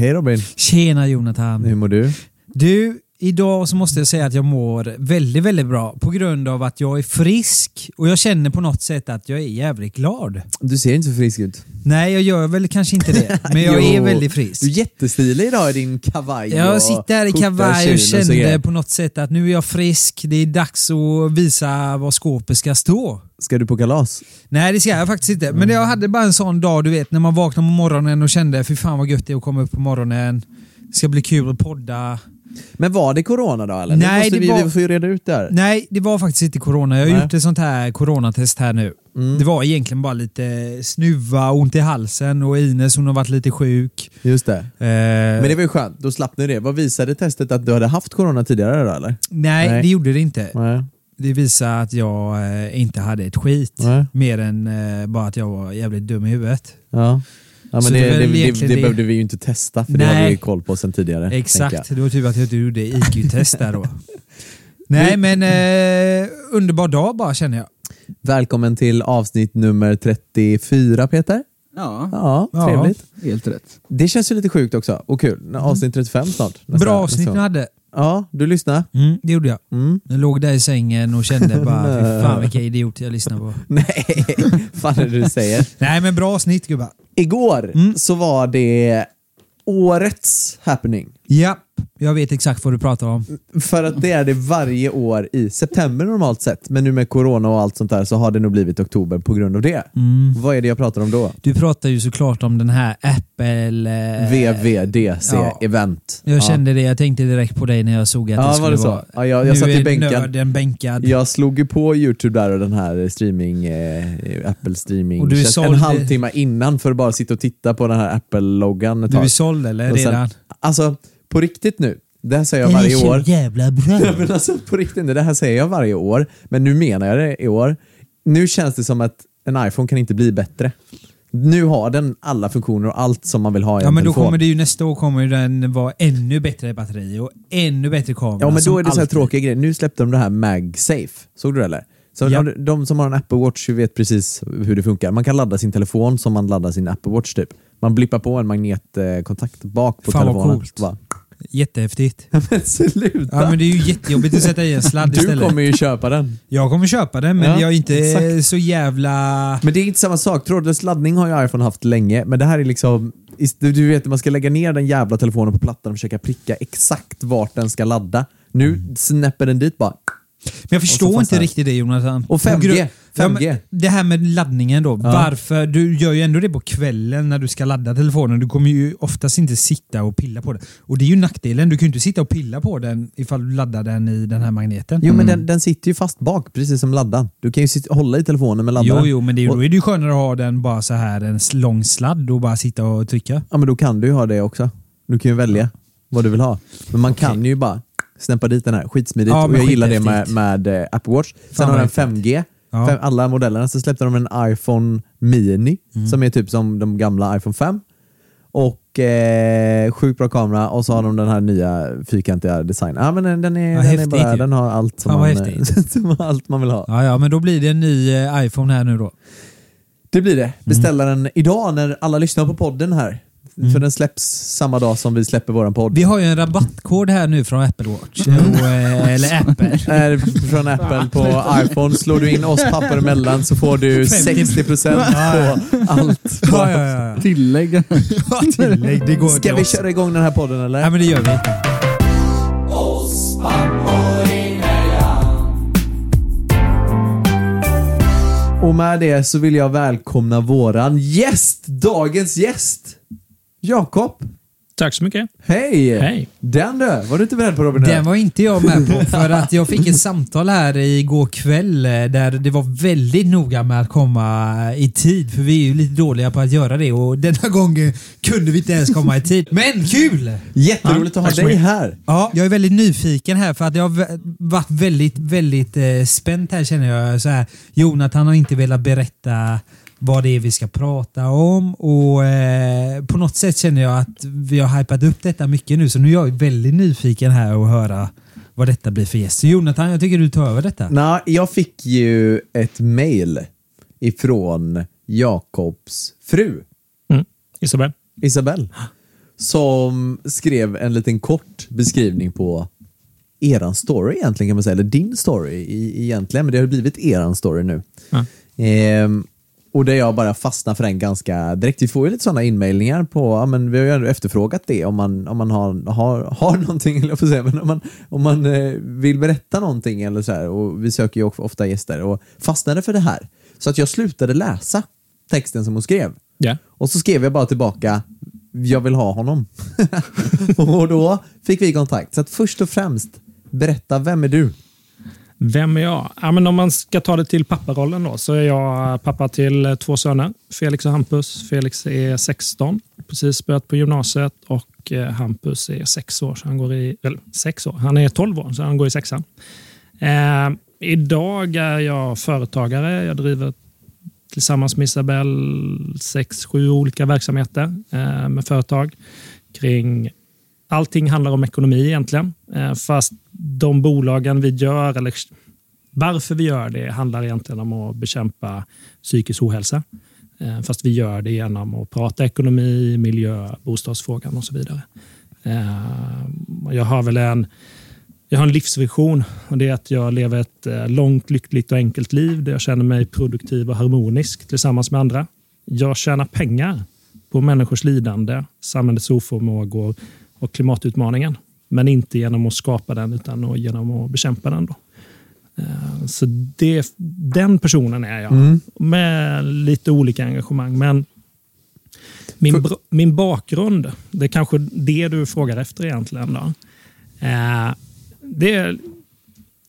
Hej Robin, Tjena Jonathan. hur mår du? Du, idag så måste jag säga att jag mår väldigt, väldigt bra på grund av att jag är frisk och jag känner på något sätt att jag är jävligt glad. Du ser inte så frisk ut. Nej, jag gör väl kanske inte det, men jag är väldigt frisk. Du är jättestilig idag i din kavaj Jag sitter här i kavaj och kände på något sätt att nu är jag frisk, det är dags att visa var skåpet ska stå. Ska du på kalas? Nej det ska jag faktiskt inte. Men jag hade bara en sån dag du vet när man vaknade på morgonen och kände fy fan vad gött det är att komma upp på morgonen. Det ska bli kul att podda. Men var det corona då eller? Nej, måste det vi, var- vi får ju reda ut det här. Nej, det var faktiskt inte corona. Jag har Nej. gjort ett sånt här coronatest här nu. Mm. Det var egentligen bara lite snuva, ont i halsen och Ines hon har varit lite sjuk. Just det. Eh, Men det var ju skönt, då slapp ni det. Vad visade testet att du hade haft corona tidigare då eller? nej, nej. det gjorde det inte. Nej. Det visade att jag eh, inte hade ett skit. Mer än eh, bara att jag var jävligt dum i huvudet. Ja. Ja, Så men det det, det, det, det, det. behövde vi ju inte testa för det har Nej. vi ju koll på sedan tidigare. Exakt, jag. det var tur att jag inte gjorde IQ-test där då. Nej men eh, underbar dag bara känner jag. Välkommen till avsnitt nummer 34 Peter. Ja, Ja, Ja. trevligt. helt rätt. Det känns ju lite sjukt också och kul. Avsnitt 35 snart. nästa- Bra avsnitt ni hade. Ja, du lyssnade? Mm, det gjorde jag. Mm. Jag låg där i sängen och kände bara, fy fan vilka idioter jag lyssnar på. Nej, fan är det du säger? Nej men bra avsnitt gubbar. Igår Mm. så var det årets happening. Japp, jag vet exakt vad du pratar om. För att det är det varje år i september normalt sett. Men nu med corona och allt sånt där så har det nog blivit oktober på grund av det. Mm. Vad är det jag pratar om då? Du pratar ju såklart om den här Apple... Eh, VVDC ja. event. Jag Ja. kände det, jag tänkte direkt på dig när jag såg att Ja, det var skulle det så? vara... Ja, jag- jag nu satt i är bänken. nörden bänkad. Jag slog ju på Youtube där och den här streaming, eh, Apple streaming Och du är såld- en halvtimme innan för att bara sitta och titta på den här Apple-loggan Du är såld eller? Sen- redan? Alltså, på riktigt nu. Det här säger jag varje år. jävla bra. Ja, men alltså på riktigt nu, det här säger jag varje år, men nu menar jag det i år. Nu känns det som att en iPhone kan inte bli bättre. Nu har den alla funktioner och allt som man vill ha i Ja en men då telefon. kommer det ju nästa år kommer den vara ännu bättre batteri och ännu bättre kamera. Ja men då är det så här tråkiga grejer. Nu släppte de det här MagSafe. Såg du det eller? Så Ja. de, de som har en Apple Watch vet precis hur det funkar. Man kan ladda sin telefon som man laddar sin Apple Watch typ. Man blippar på en magnetkontakt bak på Fan, vad telefonen. coolt. Va? Jättehäftigt. Men sluta! Ja men det är ju jättejobbigt att sätta i en sladd du istället. kommer ju köpa den. Jag kommer köpa den men Ja, jag är inte exakt. så jävla... Men det är inte samma sak. Trådlös laddning har ju iPhone haft länge, men det här är liksom... Du du vet, man ska lägga ner den jävla telefonen på plattan och försöka pricka exakt vart den ska ladda. Nu snäpper den dit bara. Men jag förstår inte riktigt det Jonathan. Och På 5G. grund- Ja, 5G. men det här med laddningen då. Varför? Du gör ju ändå det på kvällen när du ska ladda telefonen. Du kommer ju oftast inte sitta och pilla på den. Och det är ju nackdelen. Du kan ju inte sitta och pilla på den ifall du laddar den i den här magneten. Jo, men den, den sitter ju fast bak, precis som laddan. Du kan ju sitta, hålla i telefonen med Jo, laddaren. jo, men det Och- då är det ju skönare att ha den bara så här en lång sladd och bara sitta och trycka. Ja, men då kan du ju ha det också. Du kan ju välja vad du vill ha. Men man kan ju bara snäppa dit den här. Skitsmidigt. Ja, och jag gillar det med, med eh, Apple Watch. Sen har den 5G. Ja. Alla modellerna. Så släppte de en iPhone Mini Mm. som är typ som de gamla iPhone 5. Och eh, sjukt bra kamera och så har de den här nya fyrkantiga designen. Ja, men den, den, är, Ja, den, är bara, ju. den har allt som, vad man, som allt man vill ha. Ja, ja, men då blir det en ny eh, iPhone här nu då. Det blir det. Mm. Beställa den idag när alla lyssnar på podden här. För den släpps samma dag som vi släpper våran podd. Mm. Vi har ju en rabattkod här nu från Apple Watch. Och, eh, eller Apple. är från Apple på iPhone. Slår du in oss papper emellan så får du 60% på allt. Ja, ja, ja. ja. Tillägg. Ja, tillägg. Det går Ska vi oss. köra igång den här podden eller? Ja, men det gör vi. Och med det så vill jag välkomna våran gäst, dagens gäst. Jakob. Tack så mycket. Hej! Hej. Den du, var du inte beredd på Robin? Den var inte jag med på för att jag fick ett samtal här igår kväll eh, där det var väldigt noga med att komma i tid för vi är ju lite dåliga på att göra det och denna gången kunde vi inte ens komma i tid. Men kul! Jätteroligt Ja, att ha dig här. Ja, jag är väldigt nyfiken här för att jag har varit väldigt, väldigt eh, spänt här känner jag. Så här, Jonathan har inte velat berätta vad det är vi ska prata om och eh, på något sätt känner jag att vi har hypat upp detta mycket nu så nu är jag väldigt nyfiken här att höra vad detta blir för gäst. Jonathan, jag tycker du tar över detta. Nej, jag fick ju ett mail ifrån Jakobs fru, Mm. Isabel. Isabelle, som skrev en liten kort beskrivning på eran story egentligen kan man säga, eller din story i, egentligen, men det har blivit eran story nu. Ja. Ehm, och där jag bara fastnar för den ganska direkt. Vi får ju lite sådana inmailningar på, ja, men vi har ju ändå efterfrågat det om man, om man har, har, har någonting, eller jag säga, men om man, om man eh, vill berätta någonting eller så här, och vi söker ju ofta gäster och fastnade för det här. Så att jag slutade läsa texten som hon skrev. Ja. Och så skrev jag bara tillbaka, jag vill ha honom. och då fick vi kontakt. Så att först och främst, berätta, vem är du? Vem är jag? Ja, men om man ska ta det till papparollen då, så är jag pappa till två söner. Felix och Hampus. Felix är 16, precis börjat på gymnasiet och eh, Hampus är 6 år, så han går i, eller 6 år, han är 12 år, så han går i sexan. Eh, idag är jag företagare. Jag driver tillsammans med Isabelle sex, sju olika verksamheter eh, med företag kring Allting handlar om ekonomi egentligen, eh, fast de bolagen vi gör, eller varför vi gör det, handlar egentligen om att bekämpa psykisk ohälsa. Eh, fast vi gör det genom att prata ekonomi, miljö, bostadsfrågan och så vidare. Eh, jag har väl en, jag har en livsvision och det är att jag lever ett långt, lyckligt och enkelt liv där jag känner mig produktiv och harmonisk tillsammans med andra. Jag tjänar pengar på människors lidande, samhällets oförmågor och klimatutmaningen. Men inte genom att skapa den utan genom att bekämpa den. Då. Eh, Så det, den personen är jag med lite olika engagemang. Men min, För- min bakgrund, det är kanske det du frågar efter egentligen. Då. Eh, Det är,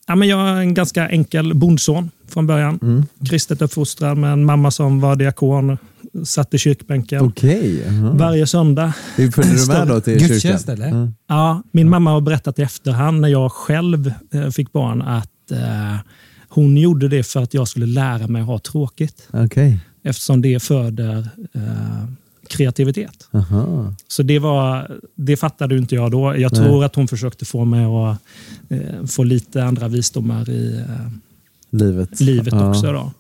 ja, men jag är en ganska enkel bondson från början. Kristet uppfostrad med en mamma som var diakon, satt i kyrkbänken Okej. jaha. varje söndag. Hur följde du med då till Gudstjänst kyrkan? eller? Ja. Ja, min mamma har berättat i efterhand när jag själv eh, fick barn att eh, hon gjorde det för att jag skulle lära mig att ha tråkigt. Okej. Eftersom det föder eh, kreativitet. Aha. Så det, var, det fattade inte jag då. Jag tror att hon försökte få mig att eh, få lite andra visdomar i eh, Livet. livet Ja. också. Då.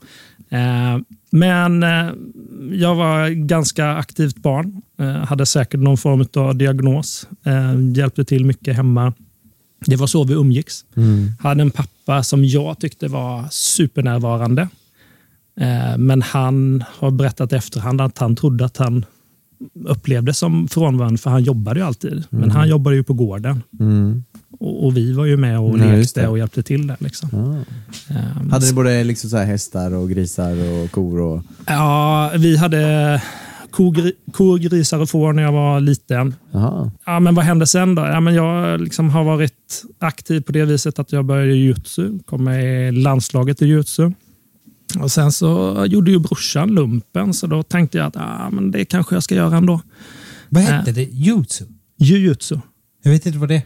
Eh, men eh, jag var ganska aktivt barn. Eh, hade säkert någon form av diagnos. Eh, hjälpte till mycket hemma. Det var så vi umgicks. Mm. Hade en pappa som jag tyckte var supernärvarande. Men han har berättat i efterhand att han trodde att han upplevde som frånvarande, för han jobbade ju alltid. Men han jobbade ju på gården. Mm. Och, och vi var ju med och just lekte det. och hjälpte till där. Liksom. Ja. Eh, Hade ni både liksom så här hästar och grisar och kor? Och... Ja, vi hade kor, kor, grisar och får när jag var liten. Aha. Ja, men vad hände sen då? Ja, men jag liksom har varit aktiv på det viset att jag började jujutsu. Kom med i landslaget i jujutsu. Och sen så gjorde ju brorsan lumpen, så då tänkte jag att ja, men det kanske jag ska göra ändå. Vad hette det? Jutsu? Jujutsu. Jag vet inte vad det är.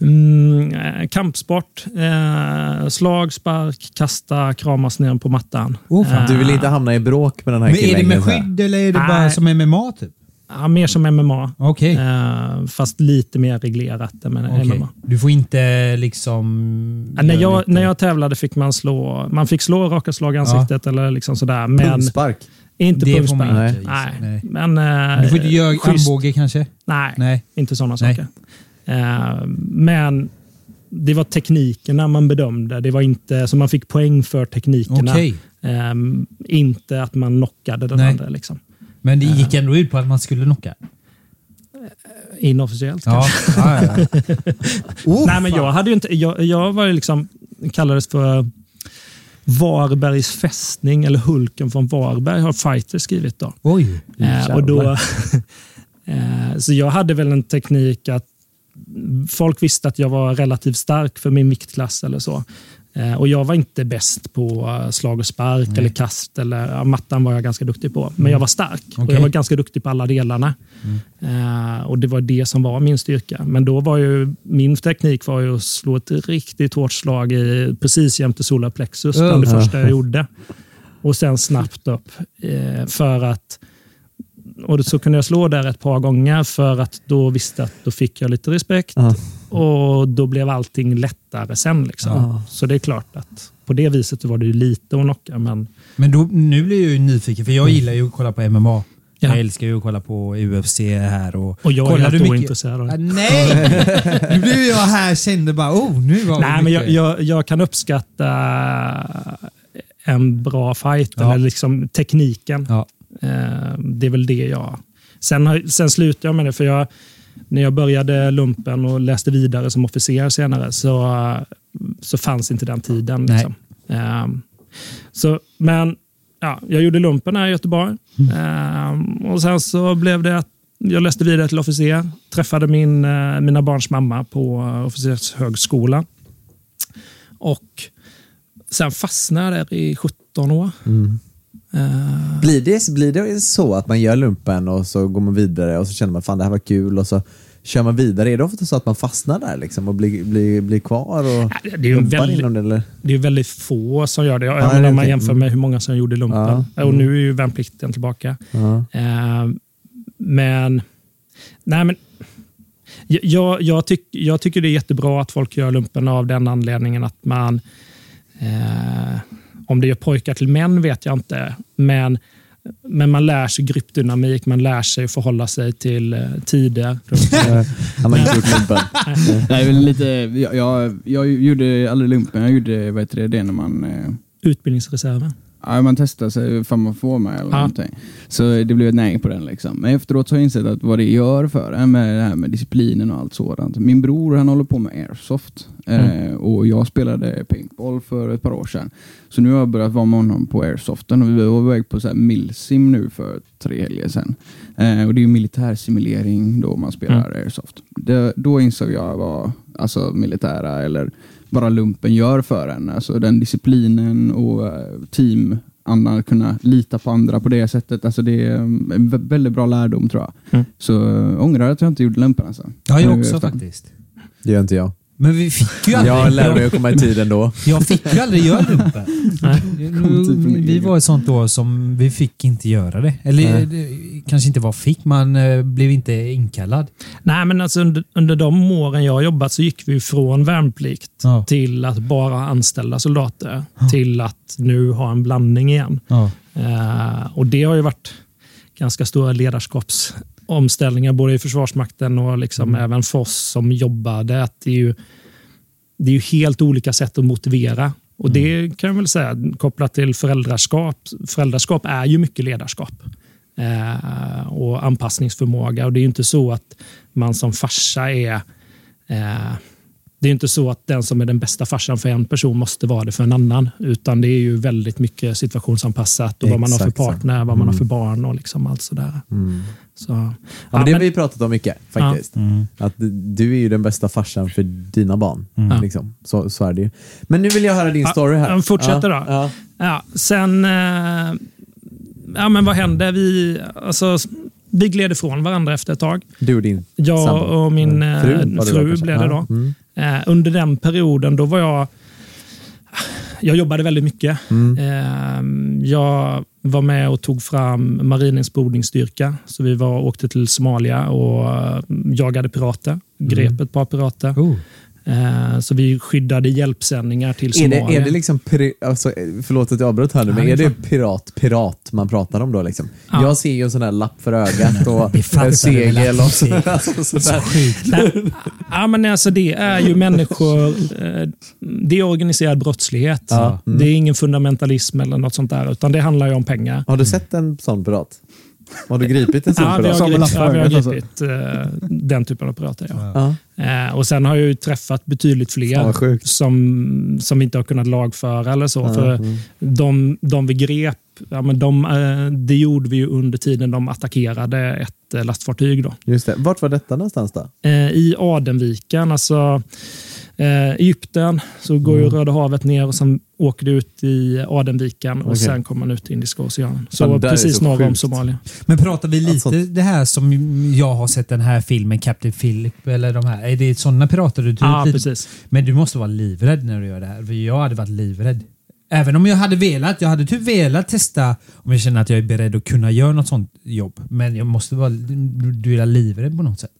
Mm, eh, kampsport. Eh, slag, spark, kasta, kramas ner på mattan. Oh, fan. Eh, Du vill inte hamna i bråk med den här Men är killen? det med skydd eller är det Nej. bara som MMA typ? ja, mer som MMA. Okej. Eh, fast lite mer reglerat än Okej. MMA. Du får inte liksom... Ja, när, jag, lite- när jag tävlade fick man slå man fick slå raka slag i ansiktet eller liksom sådär. Men Pungspark? inte Det får man pungspark. inte Nej. gissa. Nej. Men, eh, Du får inte göra schysst. armbåge kanske? Nej, Nej. inte sådana Nej. saker. Eh, men det var teknikerna man bedömde. Det var inte så man fick poäng för teknikerna. Okej. Eh, inte att man knockade den Nej. andra. Liksom. Men det gick ändå ut på att man skulle knocka? Inofficiellt Ja. kanske. ja, ja. oh, Nej, men jag, hade ju inte, jag, jag var liksom, kallades för Varbergs fästning eller Hulken från Varberg har Fighter skrivit. då. Oj. Eh, och då Eh, Så jag hade väl en teknik att folk visste att jag var relativt stark för min viktklass eller så. Eh, Och jag var inte bäst på eh, slag och spark eller kast. Eller, ja, mattan var jag ganska duktig på. Men jag var stark och Okej. jag var ganska duktig på alla delarna. Eh, och Det var det som var min styrka. Men då var ju min teknik var ju att slå ett riktigt hårt slag i, precis jämte solarplexus. bland det Uh. första jag gjorde. Och sen snabbt upp. Eh, för att och så kunde jag slå där ett par gånger för att då visste jag att då fick jag lite respekt. Ja. Och då blev allting lättare sen. Liksom. Ja. Så det är klart att på det viset var det ju lite att knocka. Men Men då, nu blir jag ju nyfiken, för jag gillar ju att kolla på MMA. Ja. Jag älskar ju att kolla på UFC här. Och, och jag är helt mycket? ointresserad av Ah, det. nej! nu blev jag här kände bara, oh, nu var Nej, men jag, mycket. jag, jag kan uppskatta en bra fight, Ja. eller liksom tekniken. Ja. Eh, Det är väl det jag... Sen, sen slutade jag med det, för jag, när jag började lumpen och läste vidare som officer senare så, så fanns inte den tiden. Liksom. Eh, Så, men ja, jag gjorde lumpen här i Göteborg. Eh, och Sen så blev det att jag läste vidare till officer. Träffade min, eh, mina barns mamma på eh, officershögskolan. Och sen fastnade jag där i 17 år. Eh, Blir det, blir det så att man gör lumpen och så går man vidare och så känner man fan det här var kul och så kör man vidare? Är det ofta så att man fastnar där liksom och blir, blir, blir kvar och Ja, det är väldigt- inom det? Eller? Det är väldigt få som gör det. Men om man jämför Mm. med hur många som gjorde lumpen. Ja. Och nu är ju värnplikten tillbaka. Ja. Eh, men, nej men jag, jag, tyck, jag tycker det är jättebra att folk gör lumpen av den anledningen att man, eh, om det gör pojkar till män vet jag inte, men, men man lär sig gruppdynamik, man lär sig förhålla sig till eh, tider. Har man inte gjort lumpen? Väl lite, jag, jag, jag gjorde aldrig lumpen, jag gjorde vad heter det, det när man, eh, Utbildningsreserven. Ja, man testar sig ifall man får med eller Ja. någonting. Så det blev ett nej på den. Liksom. Men efteråt så har jag insett att vad det gör för en med det här med disciplinen och allt sådant. Min bror han håller på med airsoft eh, och jag spelade paintball för ett par år sedan. Så nu har jag börjat vara med honom på airsoften och vi var på väg på så här milsim nu för tre helger sedan. Eh, och det är ju militärsimulering då man spelar airsoft. Det, då insåg jag vad alltså, militära eller bara lumpen gör för en. Alltså den disciplinen och eh, teamandan, kunna lita på andra på det sättet. Alltså det är mm, en vä- väldigt bra lärdom tror jag. Mm. Så äh, ångrar att jag inte gjorde lumpen alltså. Ja, jag Nu också faktiskt. Det gör inte jag. Men vi fick ju aldrig... Jag lär mig att komma i tid ändå. Jag fick ju aldrig göra lumpen. Typ vi var ett sånt år som vi fick inte göra det. Eller Nej. det, kanske inte var fick, man eh, blev inte inkallad. Nej, men alltså under, under de åren jag jobbat så gick vi från värnplikt Ja. till att bara ha anställda soldater till att nu ha en blandning igen. Ja. Eh, och Det har ju varit ganska stora ledarskapsomställningar både i Försvarsmakten och liksom även för oss som jobbade. Att det, är ju, det är ju helt olika sätt att motivera. Och Det kan jag väl säga kopplat till föräldraskap. Föräldraskap är ju mycket ledarskap eh, och anpassningsförmåga. Och Det är ju inte så att man som farsa är eh, det är inte så att den som är den bästa farsan för en person måste vara det för en annan. Utan det är ju väldigt mycket situationsanpassat och vad man har för partner, vad man har för barn och liksom allt sådär. Mm. Så, Ja, ja, men det har vi pratat om mycket faktiskt. Att du är ju den bästa farsan för dina barn. Ja. Liksom. Så, så är det ju. Men nu vill jag höra din Ja, story här. ja, fortsätter ja, då. Ja. Ja, sen... Eh, ja, men vad hände? Vi, alltså, vi gled ifrån varandra efter ett tag. Du och din Jag sambo. och min eh, Fru fru, blev det då. Mm. Eh, under den perioden då var jag... Jag jobbade väldigt mycket. Mm. Eh, jag var med och tog fram marinens bordningsstyrka. Så vi var, åkte till Somalia och eh, jagade pirater. Grep ett par pirater. Oh. Eh, så vi skyddade hjälpsändningar till Är Somalia. det, är det liksom, alltså, förlåt att jag avbröt här nu, men är det är pirat, pirat man pratar om då? Liksom? Ja. Jag ser ju en sån där lapp för ögat och en segel och alltså, sådär. Ja, men alltså det är ju människor. eh, Det är organiserad brottslighet. Ja, mm. Det är ingen fundamentalism eller något sånt där, utan det handlar ju om pengar. Har du sett en sån pirat? Har du gripit en sån Ja, vi har Samma ja, vi har gripit eh, den typen av pirater. Ja. Ja. Eh, och Sen har jag ju träffat betydligt fler sjukt. som, som vi inte har kunnat lagföra eller så. Ja, För mm. de, de vi grep Ja, men de, eh, det gjorde vi ju under tiden de attackerade ett eh, lastfartyg. Då. Just det. Vart var detta någonstans då? Eh, I Adenviken, alltså eh, Egypten, så går ju Röda havet ner och sen åker det ut i Adenviken och Okej. sen kommer man ut i Indiska oceanen. Så precis så norr om sjukt. Somalia. Men pratar vi lite Alltså- det här som jag har sett den här filmen Captain Philip eller de här. Är det sådana pirater du Ja, precis. Men du måste vara livrädd när du gör det här. För jag hade varit livrädd. Även om jag hade velat. Jag hade typ velat testa om jag känner att jag är beredd att kunna göra något sånt jobb. Men jag måste vara... Du, är livrädd på något sätt.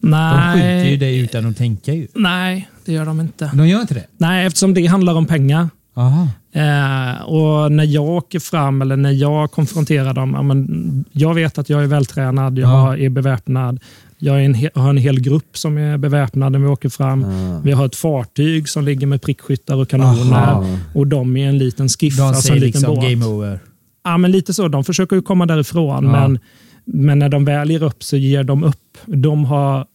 De skjuter ju Nej, dig utan att tänka ju. nej, det gör de inte. De gör inte det? Nej, eftersom det handlar om pengar. Aha. Eh, och när jag åker fram eller när jag konfronterar dem, ja, men jag vet att jag är vältränad, jag Ja. har, är beväpnad. Jag en, har en hel grupp som är beväpnad när vi åker fram. Ah. Vi har ett fartyg som ligger med prickskyttar och kanoner. Aha. Och de är en liten skiff, De alltså en liten liksom båt. game over. Ja, men lite så. De försöker ju komma därifrån, Ja. men, men när de väl ger upp så ger de upp. De har,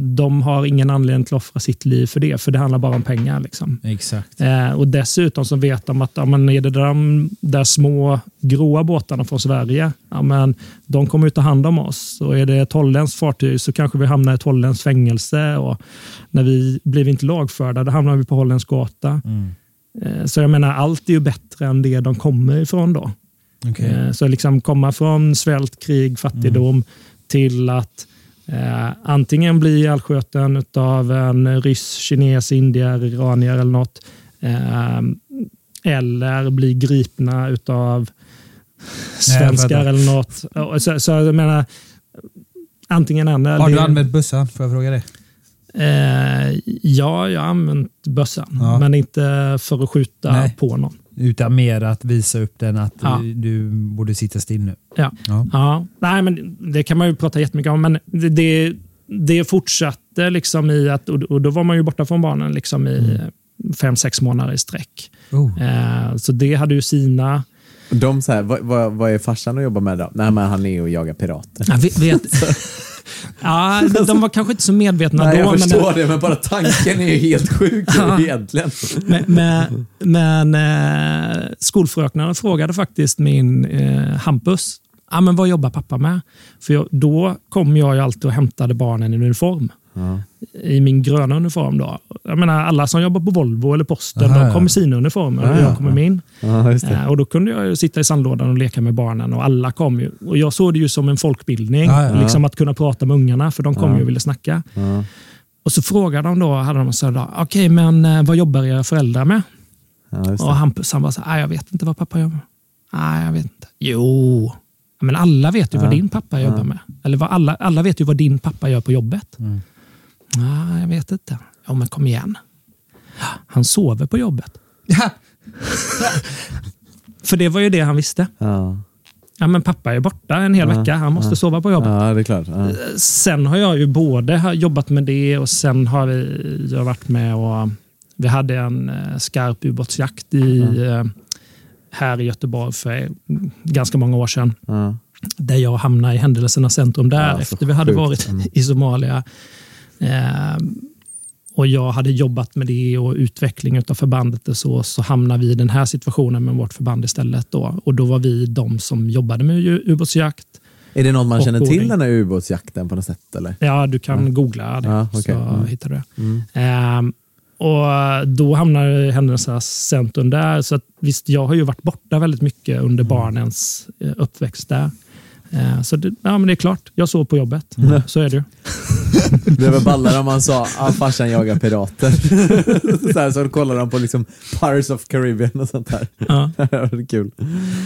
de har ingen anledning till att offra sitt liv för det, för det handlar bara om pengar. Liksom. Exakt. Eh, och Dessutom så vet de att ja, men är det de där små gråa båtarna från Sverige, ja, men de kommer ju ta hand om oss. Och är det ett holländskt fartyg så kanske vi hamnar i ett holländskt fängelse. Och när vi blir inte lagförda, då hamnar vi på holländsk gata. Mm. Eh, så jag menar, allt är ju bättre än det de kommer ifrån då. Okej. Eh, Så liksom komma från svält, krig, fattigdom till att eh, antingen bli ihjälskjuten av en ryss, kines, indier, iranier eller något. Eh, eller bli gripna utav svenskar fattar. eller något. Så, så jag menar, antingen en. Har det- du använt bössan? Får jag fråga det? Eh, ja, jag har använt bössan, Ja. men inte för att skjuta Nej. på någon. Utan mer att visa upp den att Ja. du, du borde sitta still nu. Ja. Ja. Ja, nej, men det kan man ju prata jättemycket om, men det, det, det fortsatte liksom i att, och då var man ju borta från barnen liksom i Mm. fem, sex månader i sträck. Oh. Eh, så det hade ju sina... De så här, vad, vad, vad är farsan att jobba med då? Nej, men han är och jagar pirater. Vet, vet, ja, de var kanske inte så medvetna Nej, då. jag men- förstår det, men bara tanken är ju helt sjuk Ja. egentligen. Men, men, men eh, skolfröknarna frågade faktiskt min eh, Hampus, ah, men vad jobbar pappa med? För jag, då kom jag ju alltid och hämtade barnen i uniform. I min gröna uniform. Då. Jag menar, alla som jobbar på Volvo eller Posten, Aha, de kom i sina uniformer och Ja, ja, jag kom i min. Eh, och Då kunde jag sitta i sandlådan och leka med barnen och alla kom ju. Och jag såg det ju som en folkbildning, liksom att kunna prata med ungarna, för de kom ju och ville snacka. Och så frågade de då, hade de så här, okej men eh, vad jobbar era föräldrar med? Ja, Och. Hampus han bara så här, "Nej, jag vet inte vad pappa jobbar med. Nej, jag vet inte. Jo, men alla vet ju Ja. vad din pappa jobbar med. Eller vad alla, alla vet ju vad din pappa gör på jobbet. Mm. Nej, jag vet inte. Ja, men kom igen. Han sover på jobbet. För det var ju det han visste. Ja. Ja, men pappa är borta en hel vecka. Han måste sova på jobbet. ja, det är klart. Ja. Sen har jag ju både jobbat med det och sen har vi, jag varit med och vi hade en eh, skarp ubåtsjakt i, eh, här i Göteborg för ganska många år sedan. Ja. Där jag hamnade i händelsernas centrum där Ja, efter vi hade varit Mm. i Somalia. Eh, och jag hade jobbat med det och utveckling av förbandet och så, så hamnade vi i den här situationen med vårt förband istället. Då. Och då var vi de som jobbade med ubåtsjakt. Är det något man känner till den här ubåtsjakten på något sätt? Eller? Ja, du kan googla det Ja, okej. så Mm. hittar du det. Mm. Ehm, och då hamnar händelsernas centrum där. Så att, visst, jag har ju varit borta väldigt mycket under Mm. barnens eh, uppväxt där. Eh, så det, ja, men det är klart, jag sov på jobbet. Mm. Så är det ju. Det blev väl ballare om man sa att farsan jagar pirater. så, här, så kollar de på liksom Pirates of Caribbean och sånt där. Ja, det är kul.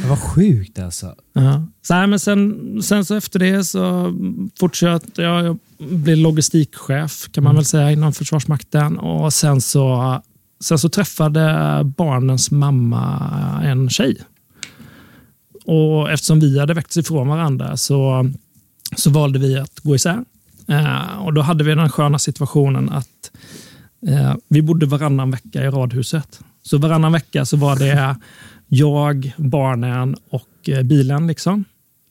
Det var sjukt alltså. ja. Så, här, men sen, sen så efter det så fortsatte jag, jag blev logistikchef kan man väl säga inom Försvarsmakten. Och sen så, sen så träffade barnens mamma en tjej. Och eftersom vi hade växt ifrån varandra så, så valde vi att gå isär. Eh, och då hade vi den sköna situationen att eh, vi bodde varannan vecka i radhuset. Så varannan vecka så var det jag, barnen och eh, bilen. liksom.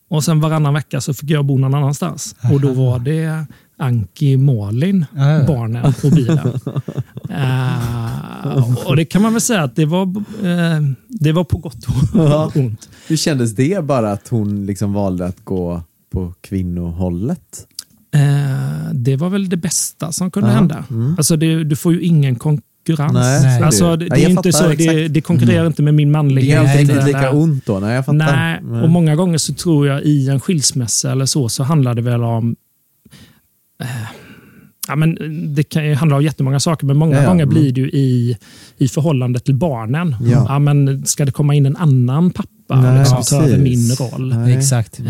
Och sen varannan vecka så fick jag bo någon annanstans. Och då var det Anki Malin, barnen och bilen. Eh, och det kan man väl säga att det var, eh, det var på gott och ont. Hur kändes det bara att hon liksom valde att gå på kvinnohållet? Eh, det var väl det bästa som kunde Ja, hända. mm. Alltså det, du får ju ingen konkurrens. Nej, Nej. så Alltså, det, Ja, det är jag inte fattar, så, det, det konkurrerar inte med min Det manlighet. är inte lika ont då. Nej, jag fattar. Nej, Mm. och många gånger så tror jag i en skilsmässa eller så, så handlar det väl om eh, Ja, men det kan ju handla om jättemånga saker, men många Ja, ja, gånger mm. blir det ju i, i förhållande till barnen. Ja. men ska det komma in en annan pappa Nej, och liksom, ta över precis. min roll? Nej. Exakt. Eh,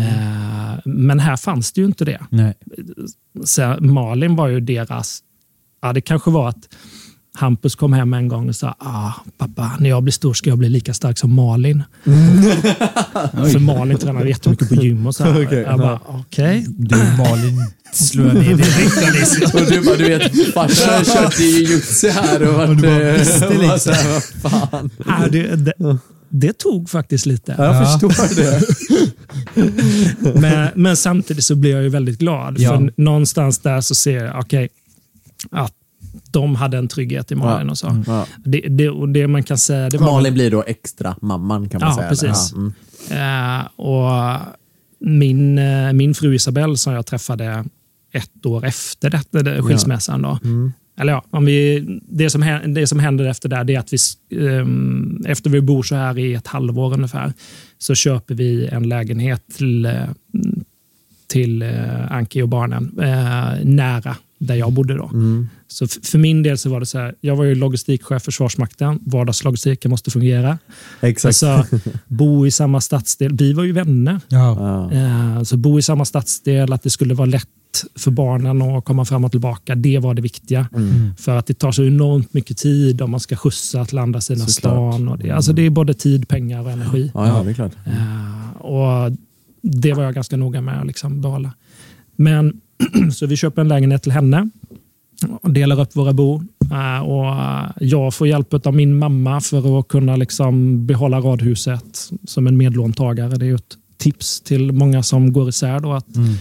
men här fanns det ju inte det. Nej. Så Malin var ju deras... Ja, det kanske var att Hampus kom hem en gång och sa ah, pappa, när jag blir stor ska jag bli lika stark som Malin. För Malin tränade jättemycket på gym och så. här. Okej, jag bara, okej. Du Malin slår jag ner direkt. Och du bara, du vet, farsan har kört jujutsu här och varit... Och du bara eh, visste liksom. vad fan. Ah, det, det, det tog faktiskt lite. Ja, jag Ja. förstår det. Men, men samtidigt så blir jag ju väldigt glad. Ja. För någonstans där så ser jag okej, att de hade en trygghet i Malin och så. Ja. Det, det, och det man kan säga, det var Malin blir då extra mamman kan man Ja, säga. precis. Ja, mm. Eh, och min, eh, min fru Isabelle som jag träffade ett år efter detta, det, skilsmässan. Då. Mm. Eller ja, om vi, det, som, hä- det som händer efter det det är att vi, ehm, efter vi bor så här i ett halvår ungefär, så köper vi en lägenhet till, eh, till eh, Anki och barnen eh, nära där jag bodde. då. Mm. Så f- för min del så var det så här, jag var ju logistikchef för Försvarsmakten. Vardagslogistiken måste fungera. Exakt. Alltså, bo i samma stadsdel. Vi var ju vänner. Ja. Så bo i samma stadsdel, att det skulle vara lätt för barnen att komma fram och tillbaka. Det var det viktiga. Mm. För att det tar så enormt mycket tid om man ska skjutsa till andra sidan Såklart. stan. Och det, alltså det är både tid, pengar och energi. Ja, ja, det är klart. Eh, och Det var jag ganska noga med att liksom behålla. Men, så vi köper en lägenhet till henne och delar upp våra bo. Eh, och jag får hjälp av min mamma för att kunna liksom behålla radhuset som en medlåntagare. Det är ett tips till många som går isär. Då, att Mm.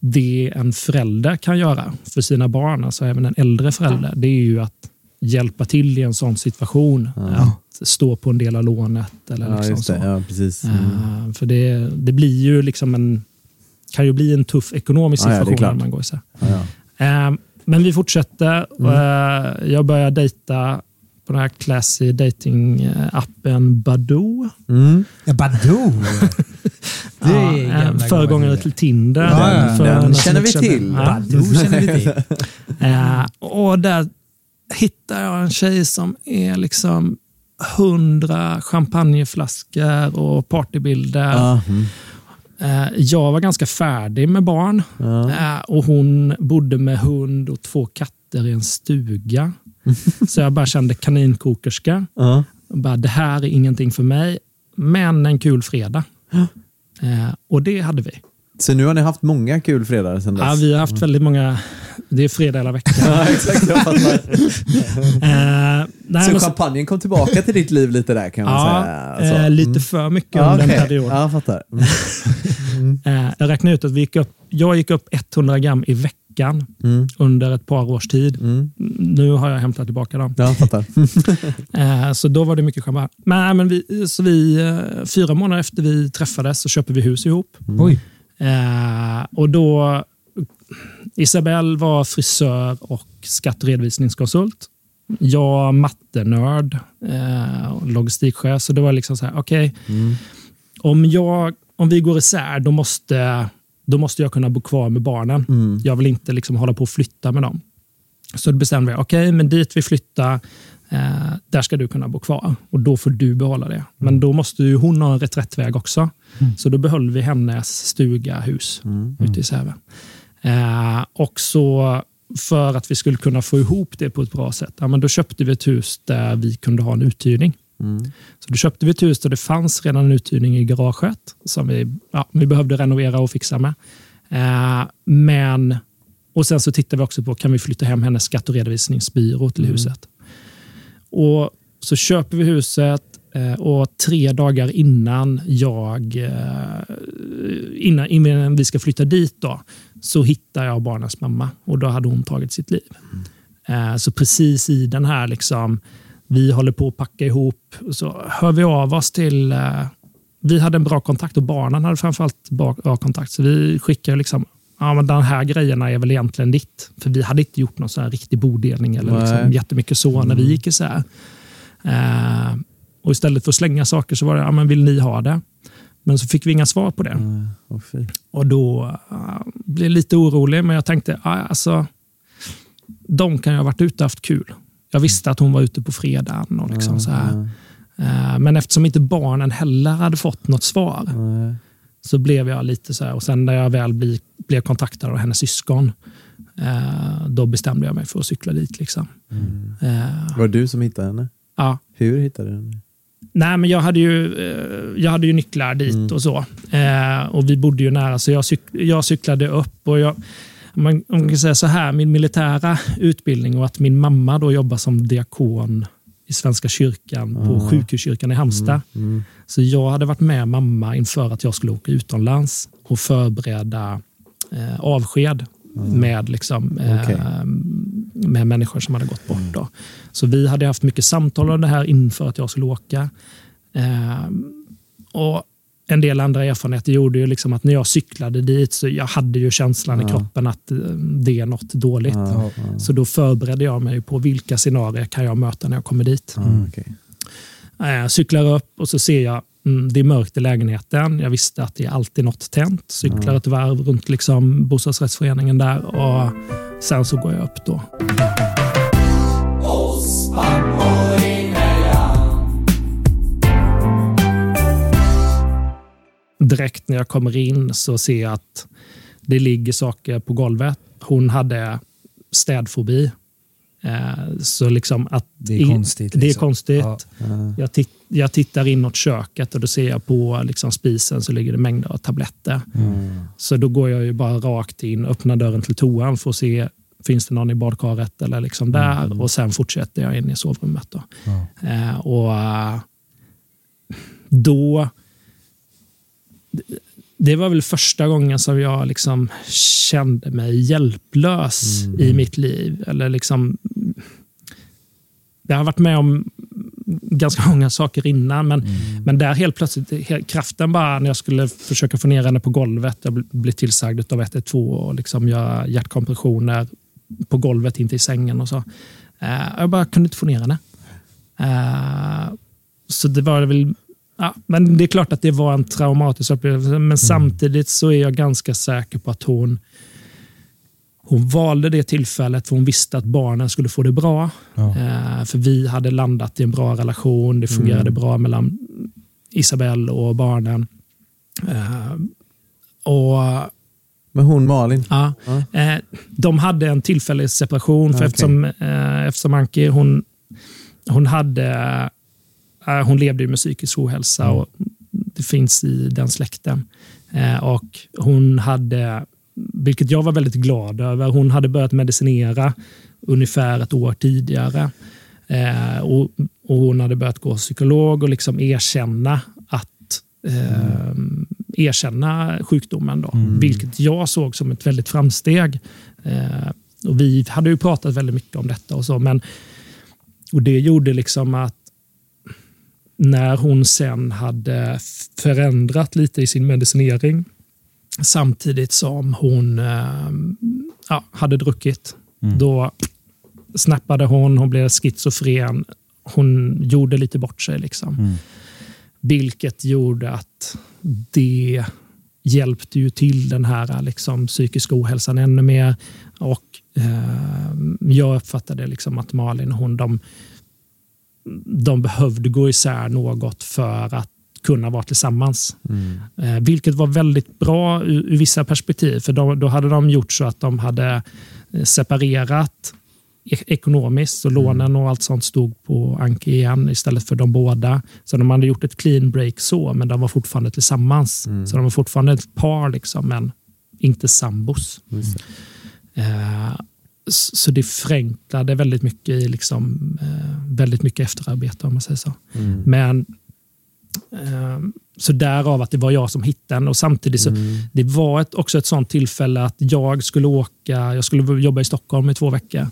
Det en förälder kan göra för sina barn, alltså även en äldre förälder, det är ju att hjälpa till i en sån situation. Att stå på en del av lånet. Eller Ja, liksom så. Ja, precis. Mm. Eh, För det, det blir ju liksom en, kan ju bli en tuff ekonomisk Ja, ja, situation när man går isär. Ja, ja. Eh, Men vi fortsätter. Mm. Eh, Jag börjar dejta på den här classy datingappen Badoo. Mm. Ja, Badoo. Det är Ja, eh, Föregångare till Tinder. Ja, den några som känner vi till. Ja. Badoo känner vi till. Eh, och där hittar jag en tjej som är liksom hundra champagneflaskor och partybilder. Ja, mm. Eh, jag var ganska färdig med barn Ja. eh, och hon bodde med hund och två katter i en stuga. Så jag bara kände kaninkokerska. Ja. Bara, det här är ingenting för mig, men en kul fredag. Eh, och det hade vi. Så nu har ni haft många kul fredagar sedan dess? Ja, vi har haft väldigt många... Det är fredag hela veckan. Ja, exakt. Jag fattar. Eh, nej, Så men- champagnen kom tillbaka till ditt liv lite där kan man Ja, säga? Alltså. eh, lite Mm. för mycket Ja, under okej. en period. Ja, jag fattar. Mm. Eh, jag räknade ut att vi gick upp, jag gick upp 100 gram i veckan Mm. under ett par års tid. Mm. Nu har jag hämtat tillbaka dem. Ja, jag fattar. Eh, så då var det mycket champagne. Men, men vi, så vi, eh, fyra månader efter vi träffades så köpte vi hus ihop. Oj. Eh, och då, Isabelle var frisör och skatteredovisningskonsult. Jag mattenörd eh, och logistikchef. Så det var liksom så här, okej, Mm. om, jag, om vi går isär då måste, då måste jag kunna bo kvar med barnen. Mm. Jag vill inte liksom hålla på och flytta med dem. Så då bestämde vi, okej, men dit vi flyttar, eh, där ska du kunna bo kvar. Och då får du behålla det. Men då måste ju hon ha en reträttväg också. Så då behöll vi hennes stuga, hus Mm. ute i Säve. Eh, och så för att vi skulle kunna få ihop det på ett bra sätt, ja, men då köpte vi ett hus där vi kunde ha en uthyrning. Mm. Så då köpte vi ett hus där det fanns redan en uthyrning i garaget som vi, ja, vi behövde renovera och fixa med. Eh, men, och sen så tittade vi också på, kan vi flytta hem hennes skatt och redovisningsbyrå till huset? Och så köper vi huset eh, och tre dagar innan jag eh, innan, innan vi ska flytta dit då, så hittade jag barnens mamma och då hade hon tagit sitt liv. Eh, Så precis i den här, liksom, vi håller på att packa ihop, så hör vi av oss till... eh, Vi hade en bra kontakt och barnen hade framförallt bra, kontakt. Så vi skickade liksom, ja men de här grejerna är väl egentligen ditt. För vi hade inte gjort någon sån här riktig bodelning eller Nej. liksom jättemycket så när vi gick isär. Eh, och istället för att slänga saker så var det, ja men vill ni ha det? Men så fick vi inga svar på det. Mm. Och då uh, blev jag lite orolig, men jag tänkte, alltså, de kan ju ha varit ute och haft kul. Jag visste att hon var ute på fredagen. Och liksom så här. Eh, men eftersom inte barnen heller hade fått något svar så blev jag lite så här. Och sen när jag väl bli, blev kontaktad av hennes syskon, eh, då bestämde jag mig för att cykla dit. Liksom. Eh, Var det du som hittade henne? ja. Hur hittade du henne? Nej, men jag hade ju, jag hade ju nycklar dit och så. Och vi bodde ju nära, så jag, cyk, jag cyklade upp. och jag, man, man kan säga så här, min militära utbildning och att min mamma då jobbar som diakon i Svenska kyrkan på sjukhuskyrkan i Halmstad. Så jag hade varit med mamma inför att jag skulle åka utomlands och förbereda eh, avsked med, liksom, eh, Okej. med människor som hade gått bort. Då. Så vi hade haft mycket samtal om det här inför att jag skulle åka. Eh, och en del andra erfarenheter gjorde ju liksom att när jag cyklade dit så jag hade ju känslan i kroppen att eh, det är något dåligt. Ja, ja. Så då förberedde jag mig på vilka scenarier kan jag möta när jag kommer dit. Ja, okej. Eh, cyklar upp och så ser jag mm, det är mörkt i lägenheten. Jag visste att det är alltid något tänt. Cyklar ett varv runt liksom bostadsrättsföreningen där och sen så går jag upp då. Direkt när jag kommer in så ser jag att det ligger saker på golvet. Hon hade städfobi. Eh, Så liksom att Det är konstigt, Det är liksom. konstigt. Ja. Jag, tit- jag tittar inåt köket och då ser jag på liksom spisen så ligger det mängder av tabletter. Så då går jag ju bara rakt in, öppnar dörren till toan för att se finns det någon i badkaret eller liksom där och sen fortsätter jag in i sovrummet. Då. Eh, och eh, då det var väl första gången som jag liksom kände mig hjälplös i mitt liv. Eller liksom, jag har varit med om ganska många saker innan, men, men där helt plötsligt, he- kraften bara när jag skulle försöka få ner henne på golvet, jag bl- blev tillsagd av 112 och liksom göra hjärtkompressioner på golvet, inte i sängen och så. Eh, jag bara kunde inte få ner henne. Eh, så det var väl Ja, men det är klart att det var en traumatisk upplevelse, men samtidigt så är jag ganska säker på att hon hon valde det tillfället för hon visste att barnen skulle få det bra. Ja. Eh, för vi hade landat i en bra relation. Det fungerade bra mellan Isabelle och barnen. Eh, och Men hon Malin? Ja. Eh, de hade en tillfällig separation för okej. eftersom, eh, eftersom Anki hon, hon, hade, hon levde ju med psykisk ohälsa och det finns i den släkten. Eh, och hon hade, vilket jag var väldigt glad över, hon hade börjat medicinera ungefär ett år tidigare. Eh, och, och Hon hade börjat gå psykolog och liksom erkänna att eh, erkänna sjukdomen. Då, Vilket jag såg som ett väldigt framsteg. Eh, och Vi hade ju pratat väldigt mycket om detta och så, men och det gjorde liksom att när hon sen hade förändrat lite i sin medicinering samtidigt som hon eh, ja, hade druckit, då snappade hon, hon blev schizofren, hon gjorde lite bort sig. Liksom. Vilket gjorde att det hjälpte ju till den här liksom, psykiska ohälsan ännu mer. Och eh, Jag uppfattade liksom att Malin hon, de, de behövde gå isär något för att kunna vara tillsammans. Eh, vilket var väldigt bra ur, ur vissa perspektiv. För då, då hade de gjort så att de hade eh, separerat e- ekonomiskt och lånen och allt sånt stod på Anki igen istället för de båda. Så de hade gjort ett clean break så, men de var fortfarande tillsammans. Så de var fortfarande ett par, liksom, men inte sambos. Eh, s- så det förenklade väldigt mycket i liksom, eh, väldigt mycket efterarbete om man säger så. Men eh, så därav att det var jag som hittade den. Och samtidigt så, det var ett, också ett sånt tillfälle att jag skulle åka, jag skulle jobba i Stockholm i två veckor.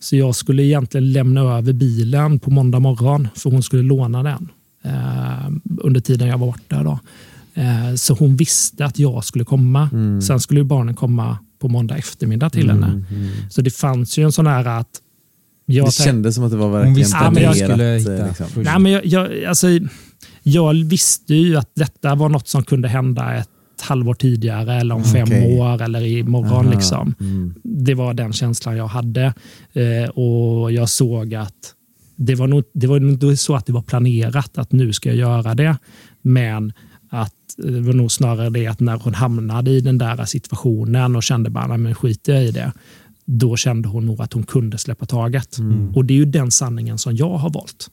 Så jag skulle egentligen lämna över bilen på måndag morgon, för hon skulle låna den eh, under tiden jag var borta. Då. Eh, så hon visste att jag skulle komma. Sen skulle barnen komma på måndag eftermiddag till henne. Så det fanns ju en sån här att jag det kändes som att det var Hon verkligen visste planerat, eh, hitta liksom. först. Nej, men jag, jag, alltså, jag visste ju att detta var något som kunde hända ett halvår tidigare eller om fem Okej. år eller imorgon. Aha. Liksom. Mm. Det var den känslan jag hade. Eh, och Jag såg att det var, nog, det var nog så att det var planerat att nu ska jag göra det. Men det var nog snarare det att när hon hamnade i den där situationen och kände bara, "Nej, men skiter jag i det. Då kände hon nog att hon kunde släppa taget. Och det är ju den sanningen som jag har valt.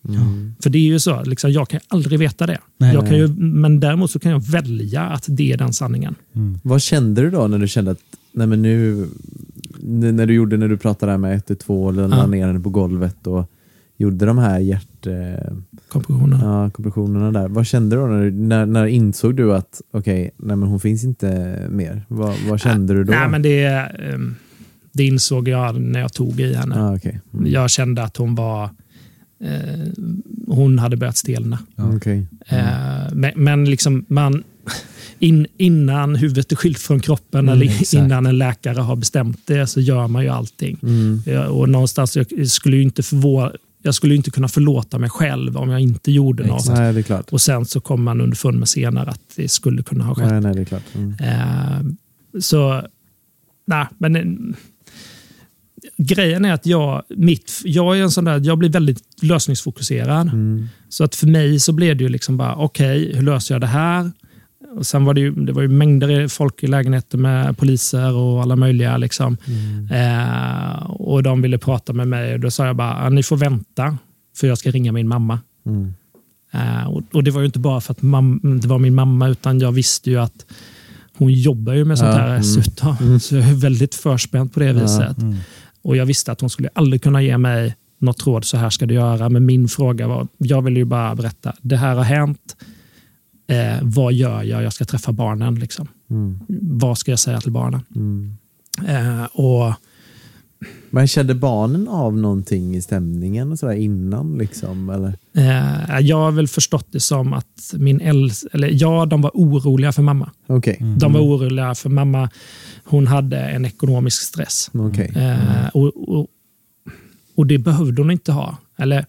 För det är ju så, liksom, jag kan aldrig veta det. Nej. jag kan ju, men däremot så kan jag välja att det är den sanningen. Vad kände du då när du kände att nej men nu, när du gjorde när du pratade där med 112 och la Ja. ner henne på golvet och gjorde de här hjärt, eh, Kompressionen. ja, kompressionerna där. Vad kände du då? När, när, när insåg du att okej, nej men hon finns inte mer? Vad, vad kände du då? Nej, men det, ehm, det insåg jag när jag tog i henne. ah, okej. Mm. Jag kände att hon var... Eh, hon hade börjat stelna. Mm, okej. Eh, men, men liksom man... In, innan huvudet är skilt från kroppen Mm, eller exakt. innan en läkare har bestämt det så gör man ju allting. Mm. Ja, Och någonstans, jag skulle ju inte förvå- jag skulle inte kunna förlåta mig själv om jag inte gjorde något. Nej. Och sen så kom man underfund med senare att det skulle kunna ha skett. Nej, nej, det är klart. Mm. Eh, så, nej, men eh, grejen är att jag, mitt, jag är en sån där, jag blir väldigt lösningsfokuserad. Mm. Så att för mig så blev det ju liksom bara, okej, hur löser jag det här? Och sen var det ju, det var ju mängder folk i lägenheten med poliser och alla möjliga. Liksom. Eh, och de ville prata med mig och då sa jag bara, "Ah, ni får vänta för jag ska ringa min mamma. Mm. Eh, och, och Det var ju inte bara för att mam- det var min mamma, utan jag visste ju att hon jobbar ju med sånt här mm. dessutom. Så jag är väldigt förspänd på det viset. Mm. Och Jag visste att hon skulle aldrig kunna ge mig något råd, så här ska du göra. Men min fråga var, jag ville ju bara berätta, det här har hänt. Eh, vad gör jag? Jag ska träffa barnen. Liksom. Mm. Vad ska jag säga till barnen? Mm. Eh, och Men kände barnen av någonting i stämningen och sådär innan? Liksom, eller? eh, Jag har väl förstått det som att min äldst, eller ja, de var oroliga för mamma. Okej. De var oroliga för mamma. Hon hade en ekonomisk stress. Okej. Eh, och, och, och det behövde hon inte ha. Eller,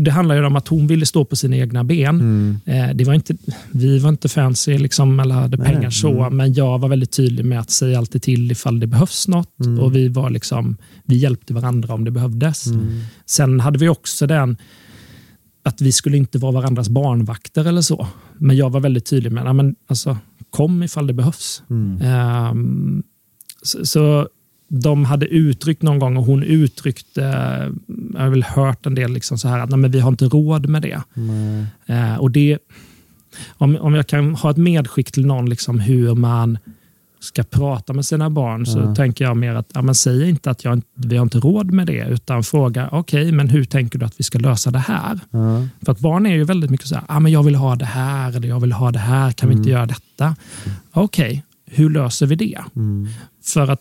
det handlar ju om att hon ville stå på sina egna ben. Mm. Eh, det var inte, vi var inte fancy liksom, eller hade pengar nej. så, men jag var väldigt tydlig med att säga alltid till ifall det behövs något. Mm. Och vi, var liksom, vi hjälpte varandra om det behövdes. Mm. Sen hade vi också den att vi skulle inte vara varandras barnvakter eller så. Men jag var väldigt tydlig med att alltså, kom ifall det behövs. Mm. Ehm, så, så de hade uttryckt någon gång och hon uttryckte, jag har väl hört en del liksom så här att nej, men vi har inte råd med det. Eh, och det om, om jag kan ha ett medskick till någon liksom hur man ska prata med sina barn så Ja. tänker jag mer att ja, men säg inte att jag, vi har inte råd med det utan fråga okej, men hur tänker du att vi ska lösa det här? Ja. För att barn är ju väldigt mycket så här, ah, men jag vill ha det här eller jag vill ha det här, kan vi inte göra detta? Okej, hur löser vi det? Mm. För att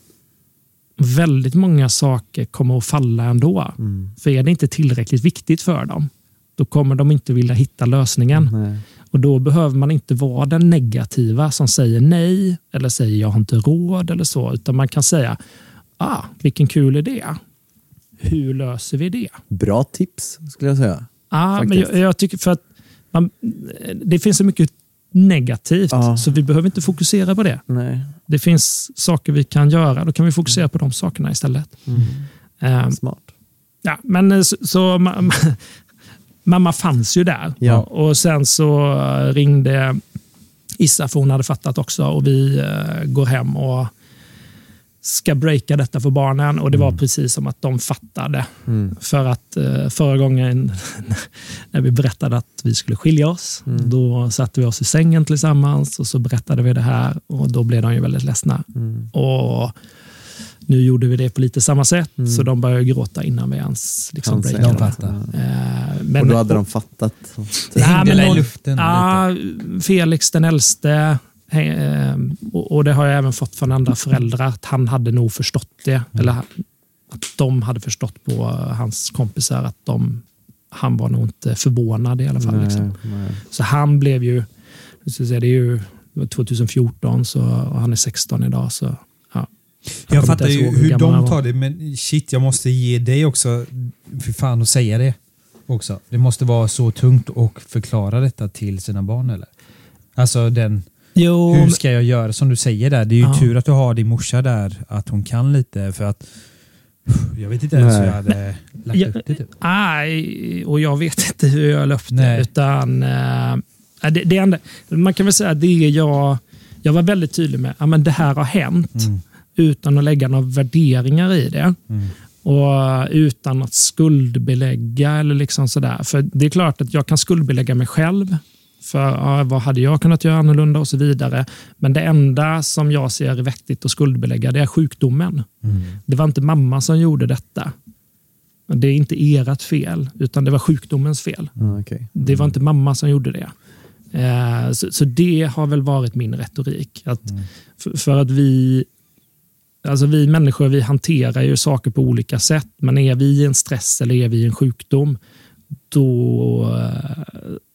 väldigt många saker kommer att falla ändå. Mm. För är det inte tillräckligt viktigt för dem, då kommer de inte vilja hitta lösningen. Nej. Och Då behöver man inte vara den negativa som säger nej eller säger jag har inte råd eller så, utan man kan säga ah, vilken kul idé. Hur löser vi det? Bra tips skulle jag säga. Ah, men jag, jag tycker för att man, det finns så mycket negativt Ja. så vi behöver inte fokusera på det. Nej. Det finns saker vi kan göra, då kan vi fokusera på de sakerna istället. Ehm, Smart. Ja, men eh, så, så ma- mamma fanns ju där. Ja. Och sen så ringde Issa, för hon hade fattat också. Och vi eh, går hem och ska breaka detta för barnen. Och det var precis som att de fattade. Mm. För att eh, förra gången när vi berättade att vi skulle skilja oss, då satte vi oss i sängen tillsammans och så berättade vi det här och då blev de ju väldigt ledsna. Mm. Och Nu gjorde vi det på lite samma sätt, så de började gråta innan vi ens liksom breakade. De det. fattar. Eh, men, och då hade de fattat. Det Nej, hängde men i luften Ja, Felix den äldste, och och det har jag även fått från andra föräldrar, att han hade nog förstått det. Eller att de hade förstått på hans kompisar att de, han var nog inte förvånad i alla fall. Liksom. Nej, Så han blev ju, säga, det är ju det var 2014 så, och han är 16 idag. Så, ja. Jag fattar ju hur hur de tar det, men shit, jag måste ge dig också, för fan att säga det också. Det måste vara så tungt att förklara detta till sina barn eller? Alltså den, Jo, hur ska jag göra? Som du säger där, det är ju Ja. tur att du har din morsa där, att hon kan lite för att jag vet inte ens hur Nej. jag hade lagt Ja, upp det. Typ. Nej, och jag vet inte hur jag la upp det. Nej. Utan, eh, det, det enda, man kan väl säga att det jag, jag var väldigt tydlig med. Ja, men det här har hänt Mm. utan att lägga några värderingar i det. Mm. Och utan att skuldbelägga eller liksom sådär. För det är klart att jag kan skuldbelägga mig själv. För ja, vad hade jag kunnat göra annorlunda och så vidare. Men det enda som jag ser är vettigt att skuldbelägga det är sjukdomen. Mm. Det var inte mamma som gjorde detta. Det är inte ert fel, utan det var sjukdomens fel. Ja, okej. Det var inte mamma som gjorde det. Eh, Så, så det har väl varit min retorik. Att för, för att vi, alltså vi människor vi hanterar ju saker på olika sätt. Men är vi i en stress eller är vi i en sjukdom, då, eh,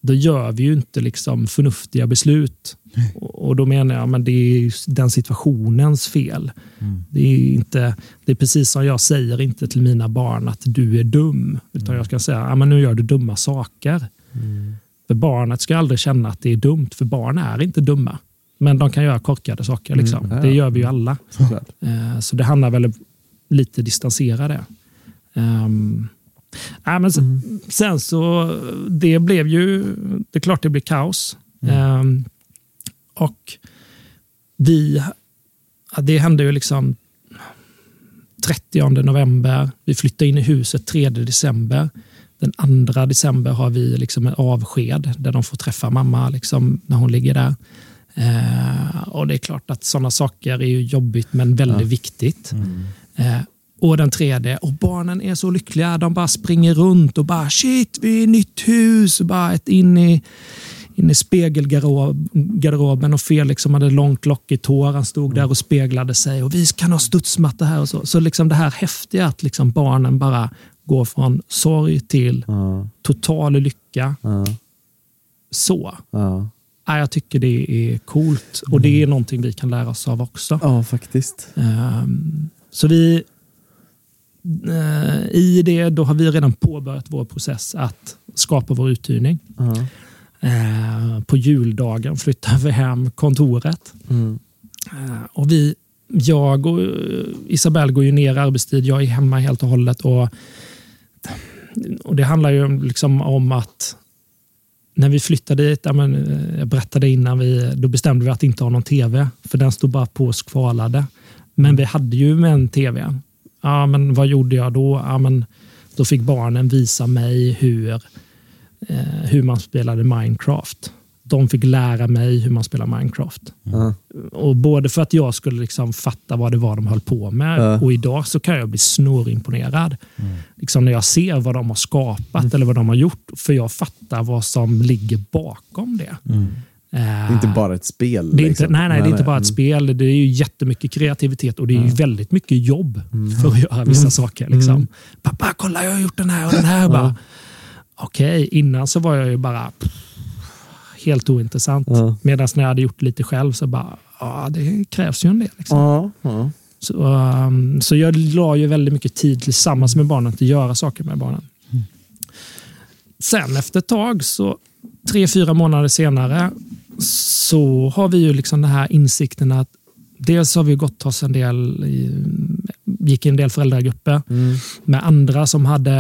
då gör vi ju inte liksom förnuftiga beslut. Och då menar jag men det är den situationens fel. Det, är inte, det är precis som jag säger inte till mina barn att du är dum. Utan jag ska säga men nu gör du dumma saker. För barnet ska aldrig känna att det är dumt, för barn är inte dumma. Men de kan göra korkade saker. Liksom. Mm. Det gör vi ju alla. Eh, Så det handlar väl lite distansera det. Um, ja, men sen, sen så, det blev ju, det är klart det blev kaos. Ehm, och vi, ja, det hände ju liksom 30 november. Vi flyttade in i huset 3 december. Den 2 december har vi liksom en avsked där de får träffa mamma liksom, när hon ligger där. Eh, och Det är klart att sådana saker är ju jobbigt men väldigt viktigt. Eh, och den tredje, och barnen är så lyckliga. De bara springer runt och bara shit, vi är i nytt hus. Och bara ett in i, in i spegelgarderoben och Felix som hade långt lockigt hår. Han stod där och speglade sig och vi kan ha studsmatta här och så. Så liksom det här häftiga att liksom barnen bara går från sorg till Ja, total lycka. ja, Så. Ja, jag tycker det är coolt och det är någonting vi kan lära oss av också. ja, faktiskt. Ehm, Så vi i det då har vi redan påbörjat vår process att skapa vår uthyrning. Ja. Eh, På juldagen flyttar vi hem kontoret. Mm. Eh, Och vi, jag och eh, Isabelle går ju ner i arbetstid. Jag är hemma helt och hållet. Och, och Det handlar ju om- liksom om att när vi flyttade dit, ja, men, eh, jag berättade innan, vi, då bestämde vi att inte ha någon tv. För den stod bara på och skvalade. Men vi hade ju med en tv. Ja, men vad gjorde jag då? Ja, men, då fick barnen visa mig hur, eh, hur man spelade Minecraft. De fick lära mig hur man spelar Minecraft. Ja. Och både för att jag skulle liksom fatta vad det var de höll på med Ja. och idag så kan jag bli snorimponerad. Liksom när jag ser vad de har skapat eller vad de har gjort. För jag fattar vad som ligger bakom det. Eh, Det är inte bara ett spel. det är inte, liksom. nej, nej, det är inte bara ett Mm. spel. Det är ju jättemycket kreativitet och det är ju väldigt mycket jobb för att göra vissa saker. Liksom. Pappa, kolla jag har gjort den här och den här. Bara, Okej, innan så var jag ju bara pff, helt ointressant. Medan när jag hade gjort lite själv så bara, ja det krävs ju en del. Liksom. Så, um, så jag la ju väldigt mycket tid tillsammans med barnen att göra saker med barnen. Sen efter ett tag, så tre, fyra månader senare, så har vi ju liksom den här insikten att dels har vi gått oss en del, gick i en del föräldragrupper Mm. med andra som hade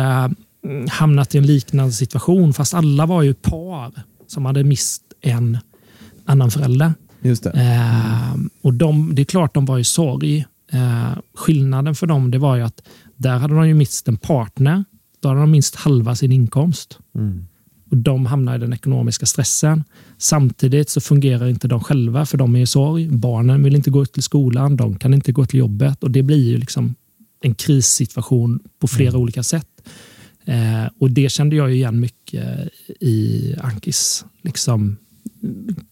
mm, hamnat i en liknande situation, fast alla var ju par som hade mist en annan förälder. Just det. Eh, och de, det är klart de var i sorg. Eh, skillnaden för dem det var ju att där hade de ju mist en partner. Då hade de minst halva sin inkomst. Mm. Och De hamnar i den ekonomiska stressen. Samtidigt så fungerar inte de själva för de är i sorg. Barnen vill inte gå till skolan, de kan inte gå till jobbet och det blir ju liksom en krissituation på flera olika sätt. Eh, och Det kände jag igen mycket i Ankis liksom,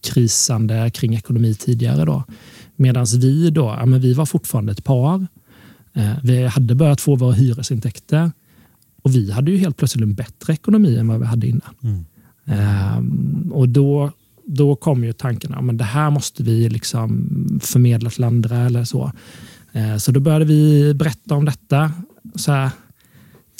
krisande kring ekonomi tidigare. då. Medan vi då, ja, men vi var fortfarande ett par. Eh, vi hade börjat få våra hyresintäkter och vi hade ju helt plötsligt en bättre ekonomi än vad vi hade innan. Ehm, och då, då kom ju tanken att det här måste vi liksom förmedla till andra eller så. Eh, så då började vi berätta om detta. Så här,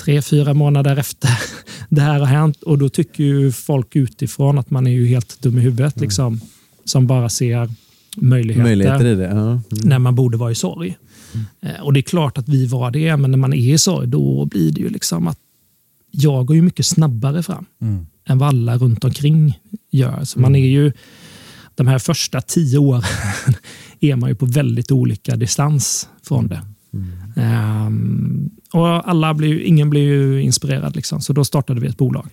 tre, fyra månader efter det här har hänt och då tycker ju folk utifrån att man är ju helt dum i huvudet liksom, som bara ser möjligheter, Möjligheter det. Ja. Mm. när man borde vara i sorg. Eh, Och det är klart att vi var det, men när man är i sorg då blir det ju liksom att jag går ju mycket snabbare fram än vad alla runt omkring gör. Så man är ju, de här första tio åren är man ju på väldigt olika distans från det. Ehm, och alla blir, ingen blir ju inspirerad, liksom. så då startade vi ett bolag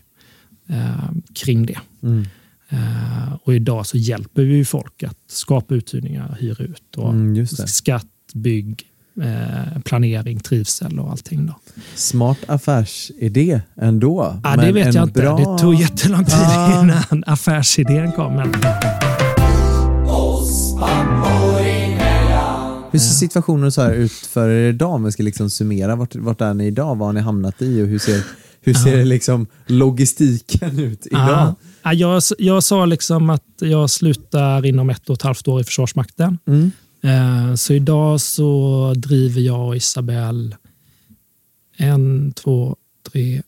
ehm, kring det. Mm. Eh, och idag så hjälper vi folk att skapa uthyrningar, hyra ut och Mm, skatt, bygg, eh, planering, trivsel och allting. Då. Smart affärsidé ändå. Ja, det vet jag inte. bra- Det tog jättelång tid Ah. innan affärsidén kom. Men Hur ser situationen så här ut för er idag? Om vi ska liksom summera, vart, vart är ni idag? Vad har ni hamnat i och hur ser, hur ser liksom logistiken ut idag? Ja, jag, jag sa liksom att jag slutar inom ett och ett halvt år i Försvarsmakten. Mm. Eh, Så idag så driver jag och Isabel en, två, tre,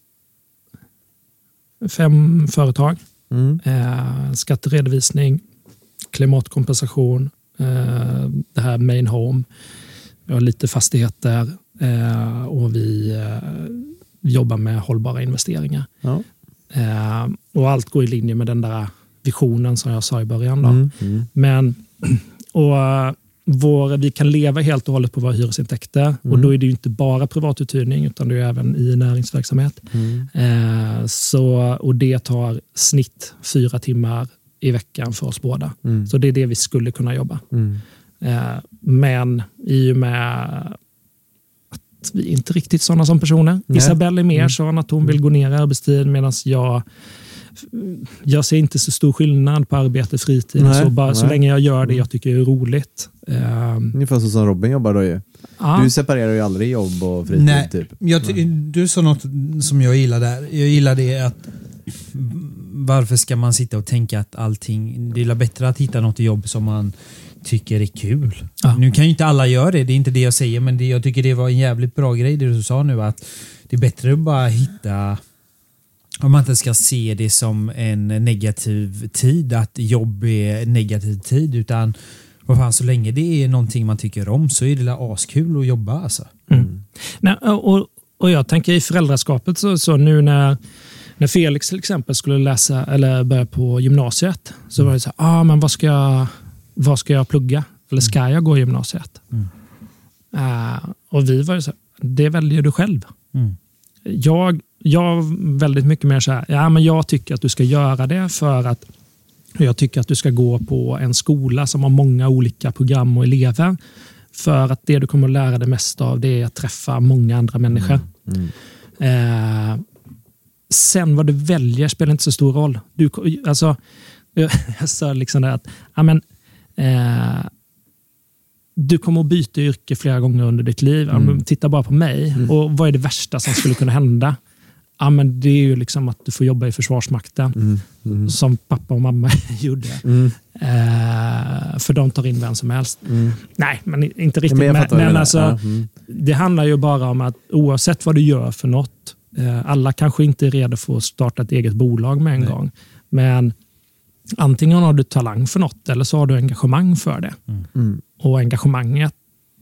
fem företag. Mm. Eh, skatteredovisning, klimatkompensation, eh, det här main home. Vi har lite fastigheter och vi jobbar med hållbara investeringar. Ja. Och allt går i linje med den där visionen som jag sa i början. Då. Mm. Mm. Men och, vår, vi kan leva helt och hållet på våra hyresintäkter. Och då är det inte bara privatuthyrning utan det är även i näringsverksamhet. Eh, så, och det tar snitt fyra timmar i veckan för oss båda. Mm. Så det är det vi skulle kunna jobba. Mm. Eh, men i och med att vi är inte riktigt sådana som personer. Nej. Isabelle är mer Mm. sån att hon vill gå ner i arbetstid medan jag jag ser inte så stor skillnad på arbete fritid. Nej, så, bara, så länge jag gör det jag tycker är roligt. Eh, Ungefär så som Robin jobbar då ju. ja. Du separerar ju aldrig jobb och fritid Nej, typ. jag ty- du sa något som jag gillar där. Jag gillar det att varför ska man sitta och tänka att allting, det är bättre att hitta något jobb som man tycker är kul. Ja. Nu kan ju inte alla göra det, det är inte det jag säger, men det, jag tycker det var en jävligt bra grej det du sa nu att det är bättre att bara hitta om man inte ska se det som en negativ tid, att jobb är negativ tid, utan vad fan, så länge det är någonting man tycker om så är det askul att jobba alltså. Nej, och, och jag tänker i föräldraskapet, så, så nu när, när Felix till exempel skulle läsa eller börja på gymnasiet, så var det så här, ah, men vad ska, jag, vad ska jag plugga? Eller ska jag gå gymnasiet? Eh, och vi var ju så här, det väljer du själv. Mm. Jag, jag väldigt mycket mer så här, ja, men jag tycker att du ska göra det för att jag tycker att du ska gå på en skola som har många olika program och elever. För att det du kommer att lära dig mest av det är att träffa många andra människor. Mm. Eh, sen vad du väljer spelar inte så stor roll. Du, alltså, jag sa liksom det att ja, men, eh, du kommer att byta yrke flera gånger under ditt liv. Men Titta bara på mig. Och Vad är det värsta som skulle kunna hända? Ja, men det är ju liksom att du får jobba i Försvarsmakten, Mm. Mm. som pappa och mamma gjorde. Mm. Eh, för de tar in vem som helst. Mm. Nej, men inte riktigt. men Men, alltså, Ja, mm. det handlar ju bara om att oavsett vad du gör för något, eh, alla kanske inte är redo för att starta ett eget bolag med en Nej. gång. Men antingen har du talang för något eller så har du engagemang för det. Mm. Och engagemanget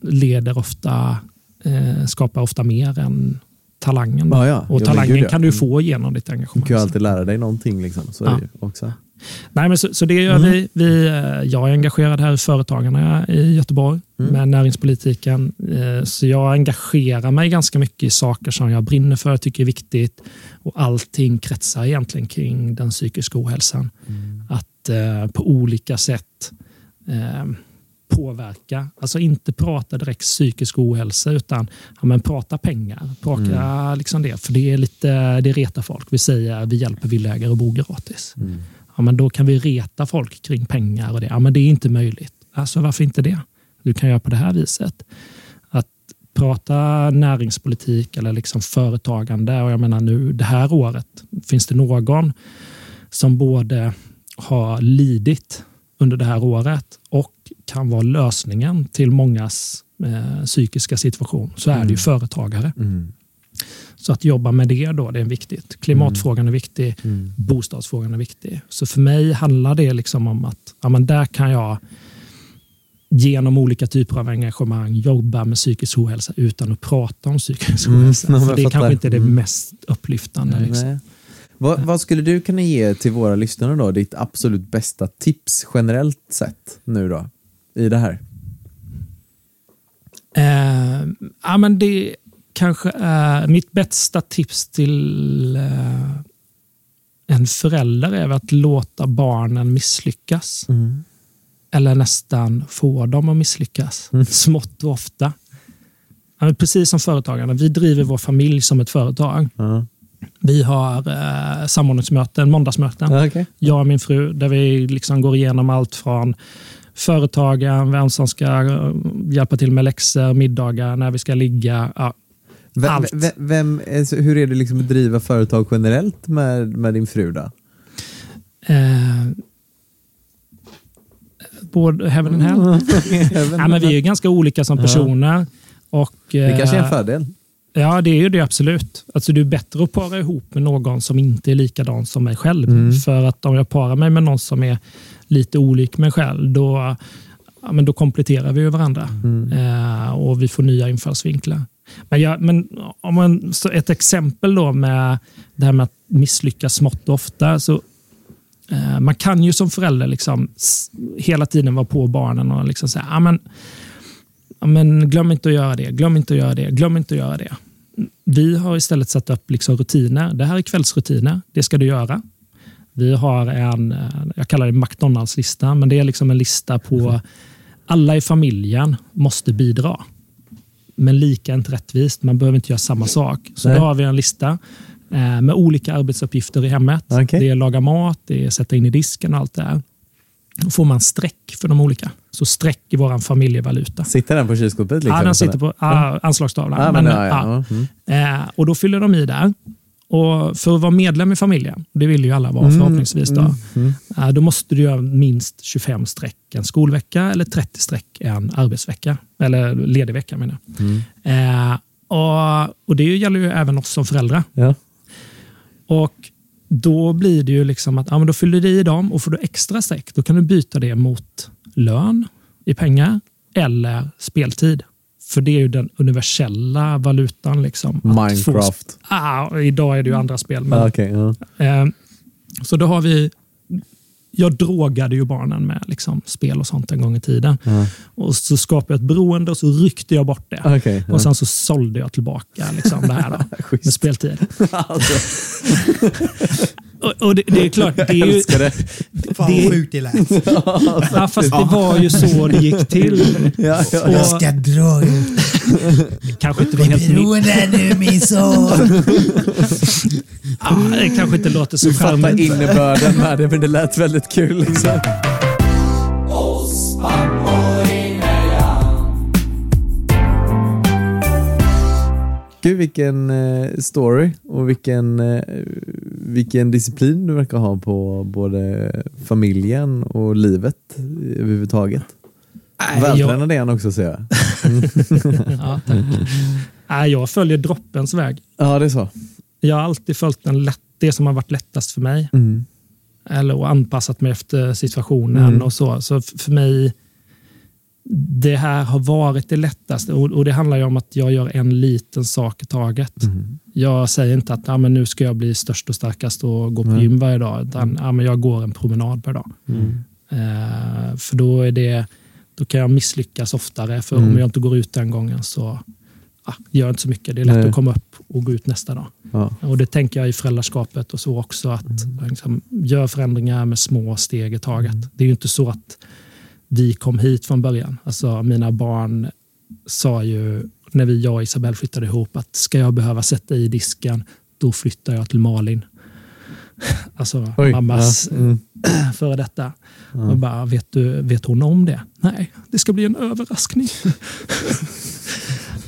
leder ofta, eh, skapar ofta mer än talangen. Ja, ja. Och talangen gud, kan du Mm. få genom ditt Du engagemang. kan ju alltid lära dig någonting. Liksom. Så Ja. också. Nej, men så, så det gör vi. vi. eh, Jag är engagerad här i Företagarna i Göteborg med näringspolitiken. Eh, Så jag engagerar mig ganska mycket i saker som jag brinner för, tycker är viktigt. Och allting kretsar egentligen kring den psykiska ohälsan. Att eh, på olika sätt eh, påverka. Alltså inte prata direkt psykisk ohälsa utan ja, men prata pengar. Prata liksom det. För det är lite, det retar folk. Vi säger vi hjälper villaägare att bo gratis. Ja, men då kan vi reta folk kring pengar och det. Ja, men det är inte möjligt. Alltså varför inte det? Du kan göra på det här viset. Att prata näringspolitik eller liksom företagande. Och jag menar nu det här året finns det någon som både har lidit under det här året och kan vara lösningen till mångas eh, psykiska situation så är det ju företagare. Så att jobba med det då, det är viktigt. Klimatfrågan är viktig, bostadsfrågan är viktig. Så för mig handlar det liksom om att ja, men där kan jag genom olika typer av engagemang jobba med psykisk ohälsa utan att prata om psykisk Mm, ohälsa. men för det kanske inte är det Mm. mest upplyftande. Liksom. Vad, vad skulle du kunna ge till våra lyssnare då? Ditt absolut bästa tips generellt sett nu då? I det här? Eh, ja, men det kanske är mitt bästa tips till eh, en förälder är att låta barnen misslyckas. Eller nästan få dem att misslyckas. Smått och ofta. Ja, precis som företagarna, vi driver vår familj som ett företag. Ja. Vi har eh, samordningsmöten, måndagsmöten. Ja, okej. Jag och min fru, där vi liksom går igenom allt från företagen, vem som ska eh, hjälpa till med läxor, middagar, när vi ska ligga. Ja, Vem, Allt. vem, vem, alltså, hur är det liksom att driva företag generellt med, med din fru då? eh, både heaven and hell. ja, men vi är ganska olika som personer. Och, Det kanske är en eh, fördel. Ja, det är ju det absolut. Alltså, det är bättre att para ihop med någon som inte är likadan som mig själv. För att om jag parar mig med någon som är lite olik mig själv, då, ja, men då kompletterar vi varandra. Eh, och vi får nya infallsvinklar. Men, jag, men om man, så ett exempel då med det här med att misslyckas smått och ofta. Så, eh, man kan ju som förälder liksom hela tiden vara på barnen och liksom säga, ah, men, men glöm inte att göra det, glöm inte att göra det, glöm inte att göra det. Vi har istället satt upp liksom rutiner. Det här är kvällsrutiner, det ska du göra. Vi har en, eh, jag kallar det McDonalds-lista, men det är liksom en lista på alla i familjen måste bidra. Men lika inte rättvist, man behöver inte göra samma sak. Så Nej. då har vi en lista eh, med olika arbetsuppgifter i hemmet. Okej. Det är laga mat, det är sätta in i disken och allt det här. Då får man streck för de olika. Så streck i vår familjevaluta. Sitter den på kylskåpet? Liksom, Ja, den sitter på ah, anslagstavlan. Ja, men, Men, ja, ja. ja. Mm. Eh, och Då fyller de i där. Och För att vara medlem i familjen, det vill ju alla vara Mm, förhoppningsvis, då, eh, då måste du göra minst 25 streck en skolvecka eller 30 streck en arbetsvecka. Eller ledig vecka menar jag. Mm. Eh, och, och Det gäller ju även oss som föräldrar. Ja. Och Då blir det ju liksom att ja, men då fyller du i dem och får du extra streck, då kan du byta det mot lön i pengar eller speltid. För det är ju den universella valutan. Liksom, att få- Minecraft. Ah, idag är det ju andra spel. Men, Ah, okej, ja. eh, så då har vi... Jag drogade ju barnen med liksom, spel och sånt en gång i tiden. Ja. Och så skapade jag ett beroende och så ryckte jag bort det. Ja. Och sen så sålde jag tillbaka liksom, det här då, med speltid. Alltså, Och, och det, det är klart, det är ju, det. Fan Det- vad sjukt det lät. ja, fast det var ju så det gick till. Ja, ja, Och- ja. Jag ska dra ut. Kanske inte var helt. Beroende nu min son. Ja, det kanske inte låter så Du fattar charmigt. innebörden med det, men det lät väldigt kul. Liksom. Gud vilken eh, story och vilken, eh, vilken disciplin du verkar ha på både familjen och livet överhuvudtaget. Jag, Vältränad är han också ser jag. ja, tack. Jag följer droppens väg. Ja, det är så. Jag har alltid följt den lätt, det som har varit lättast för mig. Mm. Eller och anpassat mig efter situationen Mm. och så. Så för mig, det här har varit det lättaste och, och det handlar ju om att jag gör en liten sak i taget. Mm. Jag säger inte att ja, men nu ska jag bli störst och starkast och gå på Nej. gym varje dag, utan ja, men jag går en promenad per dag. Mm. Eh, för då, är det, då kan jag misslyckas oftare, för Mm. om jag inte går ut den gången så ja, gör inte så mycket. Det är lätt Nej. att komma upp och gå ut nästa dag. Ja. Och Det tänker jag i föräldraskapet och så också, att Mm. liksom, gör förändringar med små steg i taget. Det är ju inte så att vi kom hit från början. Alltså, mina barn sa ju, när vi, jag och Isabelle flyttade ihop, att ska jag behöva sätta i disken, då flyttar jag till Malin. Alltså Oj, mammas ja, mm. före detta. Och bara, vet, du, vet hon om det? Nej, det ska bli en överraskning.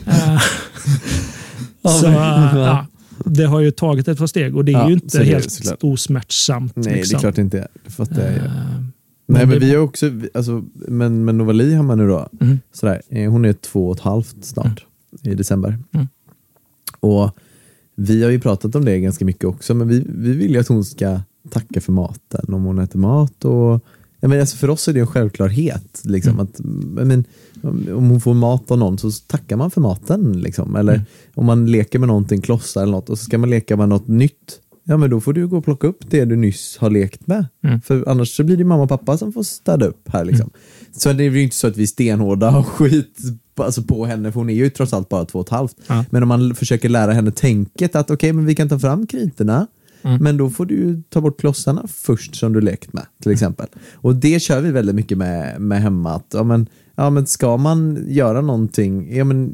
Eh, så, ja, det har ju tagit ett par steg och det är Ja, ju inte det helt osmärtsamt. Nej, det är liksom. klart inte är. Det fattar jag ju. Nej, men vi har också, alltså, men, men Novali har man nu då, Mm. sådär, eh, hon är två och ett halvt snart i december. Mm. Och vi har ju pratat om det ganska mycket också, men vi, vi vill ju att hon ska tacka för maten om hon äter mat. Och, ja, men alltså för oss är det en självklarhet. Liksom, Mm. att, men, om hon får mat av någon så tackar man för maten. Liksom. Eller Mm. om man leker med någonting, klossar eller något och så ska man leka med något nytt. Ja men då får du gå och plocka upp det du nyss har lekt med. Mm. För annars så blir det mamma och pappa som får städa upp här. Liksom. Så det är ju inte så att vi är stenhårda och skit på- alltså på henne, för hon är ju trots allt bara två och ett halvt. Ja. Men om man försöker lära henne tänket att okej, men vi kan ta fram kritorna, Mm. men då får du ju ta bort klossarna först som du lekt med, till exempel. Och det kör vi väldigt mycket med, med hemma. Att, ja, men, ja, men ska man göra någonting, ja, men,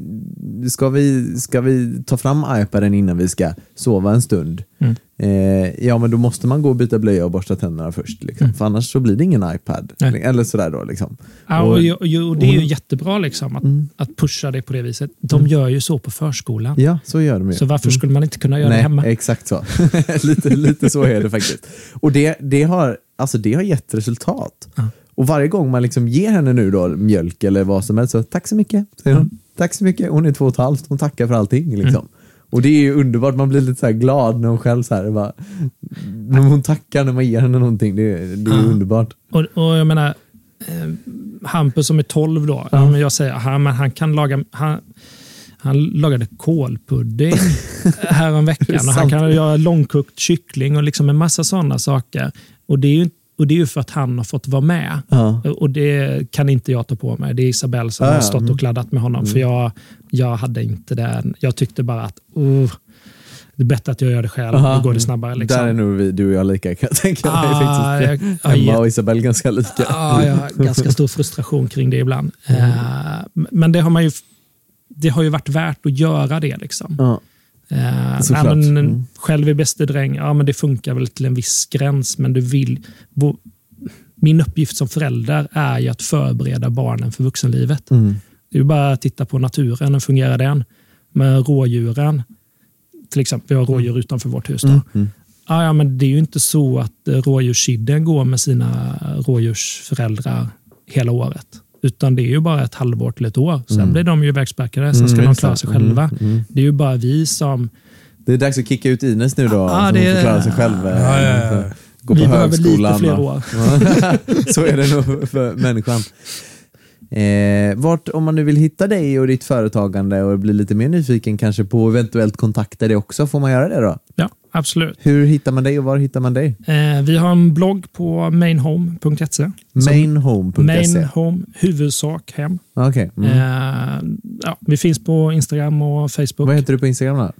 ska, vi, ska vi ta fram iPaden innan vi ska sova en stund? Mm. Eh, ja, men då måste man gå och byta blöja och borsta tänderna först. Liksom. För annars så blir det ingen iPad. Nej. Eller sådär då. Liksom. Ja, Och- och, och, det är ju jättebra liksom, att, Mm. att pusha det på det viset. De gör ju så på förskolan. Ja, så gör de ju. Så varför Mm. skulle man inte kunna göra Nej, det hemma? exakt så. lite, lite så är det faktiskt. Och det, det, har, alltså det har gett resultat. Ja. Och varje gång man liksom ger henne nu då mjölk eller vad som helst, så tack så mycket, säger hon. Tack så mycket. Hon är två och ett halvt, hon tackar för allting. Liksom. Och det är ju underbart, man blir lite så här glad när hon själv så här, bara, när hon tackar när man ger henne någonting. Det, det är Ja. underbart. Och, och jag menar, eh, Hampus som är 12 då, ja. men jag säger, han, men han kan laga, han, han lagade kålpudding här om Är veckan det och han kan göra långkokt kyckling och liksom en massa sådana saker. Och det är ju och det är ju för att han har fått vara med. Ja. Och det kan inte jag ta på mig. Det är Isabelle som Ja, har stått Mm. och kladdat med honom. För jag, jag hade inte den. Jag tyckte bara att uh, det är bättre att jag gör det själv. Aha. Då går det snabbare. Liksom. Där är nog vi, du och jag lika kan jag tänka mig. Ah, jag- jag Emma och Isabelle ganska lika. Ja, jag har ganska stor frustration kring det ibland. Eh, men det har, man ju, det har ju varit värt att göra det. Liksom. Eh, men, Mm. Själv är bäste dräng, ja, men det funkar väl till en viss gräns, men du vill... Bo, min uppgift som förälder är ju att förbereda barnen för vuxenlivet. Mm. Det är bara att titta på naturen, hur fungerar den? Med rådjuren, till exempel, vi har rådjur utanför vårt hus. Då. Mm. Mm. Ja, ja, men det är ju inte så att eh, rådjurskidden går med sina rådjursföräldrar hela året. Utan det är ju bara ett halvår till ett år. Sen Mm. blir de ju ivägspärkade, sen ska Mm, de klara sig Mm, själva. mm. Det är ju bara vi som... Det är dags att kicka ut Ines nu då, så hon det- får klara sig själv. eh, Ja, ja, ja. Gå vi på behöver högskolan. lite fler år. så är det nog för människan. Eh, vart, om man nu vill hitta dig och ditt företagande och bli lite mer nyfiken kanske på eventuellt kontakta dig också, får man göra det då? Ja, absolut. Hur hittar man dig och var hittar man dig? Eh, vi har en blogg på mainhome.se. Mainhome.se. Main Home, huvudsak hem. Okej. Mm. Eh, ja, vi finns på Instagram och Facebook. Vad heter du på Instagram då?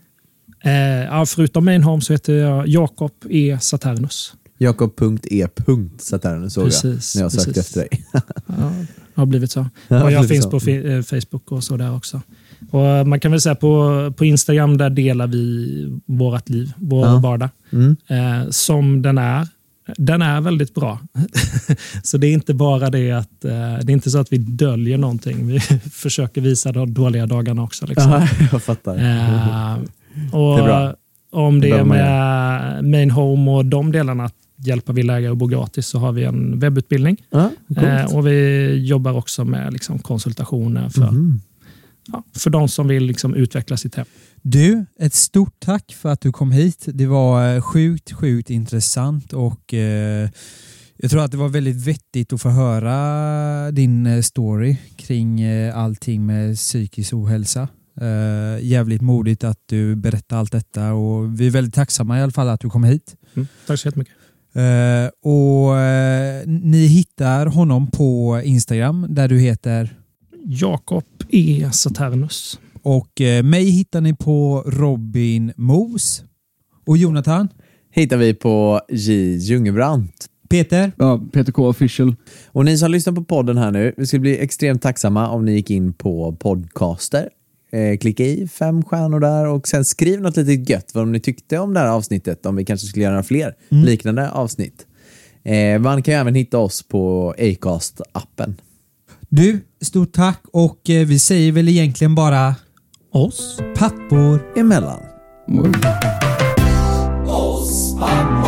Eh, förutom Main Home så heter jag Jakob E. Saturnus. Jakob.e. Saturnus såg jag när jag sökte precis. efter dig. Ja, har blivit så. Ja, och jag finns så. på eh, Facebook och så där också. Och eh, man kan väl säga på, på Instagram där delar vi vårt liv, vår Ja. vardag. Mm. Eh, som den är. Den är väldigt bra. så det är inte bara det att eh, det är inte så att vi döljer någonting. Vi försöker visa de dåliga dagarna också. Liksom. Ja, jag fattar. Eh, och Det är bra. Om det Det är med Main Home och de delarna, att hjälpa villaägare att bo gratis, så har vi en webbutbildning. Ja. Eh, och vi jobbar också med liksom, konsultationer för, Mhm. ja, för de som vill liksom, utveckla sitt hem. Du, ett stort tack för att du kom hit. Det var eh, sjukt, sjukt intressant och eh, Jag tror att det var väldigt vettigt att få höra din eh, story kring eh, allting med psykisk ohälsa. Uh, jävligt modigt att du berättar allt detta och vi är väldigt tacksamma i alla fall att du kom hit. Mm. Tack så jättemycket. Uh, och uh, ni hittar honom på Instagram där du heter Jakob E. Saturnus. och uh, mig hittar ni på Robin Mos. Och Jonathan? Hittar vi på J. Ljungebrant. Peter? Ja, Peter K official. Och ni som lyssnar på podden här nu, vi skulle bli extremt tacksamma om ni gick in på podcaster, eh, klicka i fem stjärnor där och sen skriv något litet gött vad ni tyckte om det här avsnittet, om vi kanske skulle göra fler liknande avsnitt. Eh, man kan ju även hitta oss på Acast-appen. Du, stort tack och eh, vi säger väl egentligen bara Oss. pappor Emellan. Oj. Oss pappa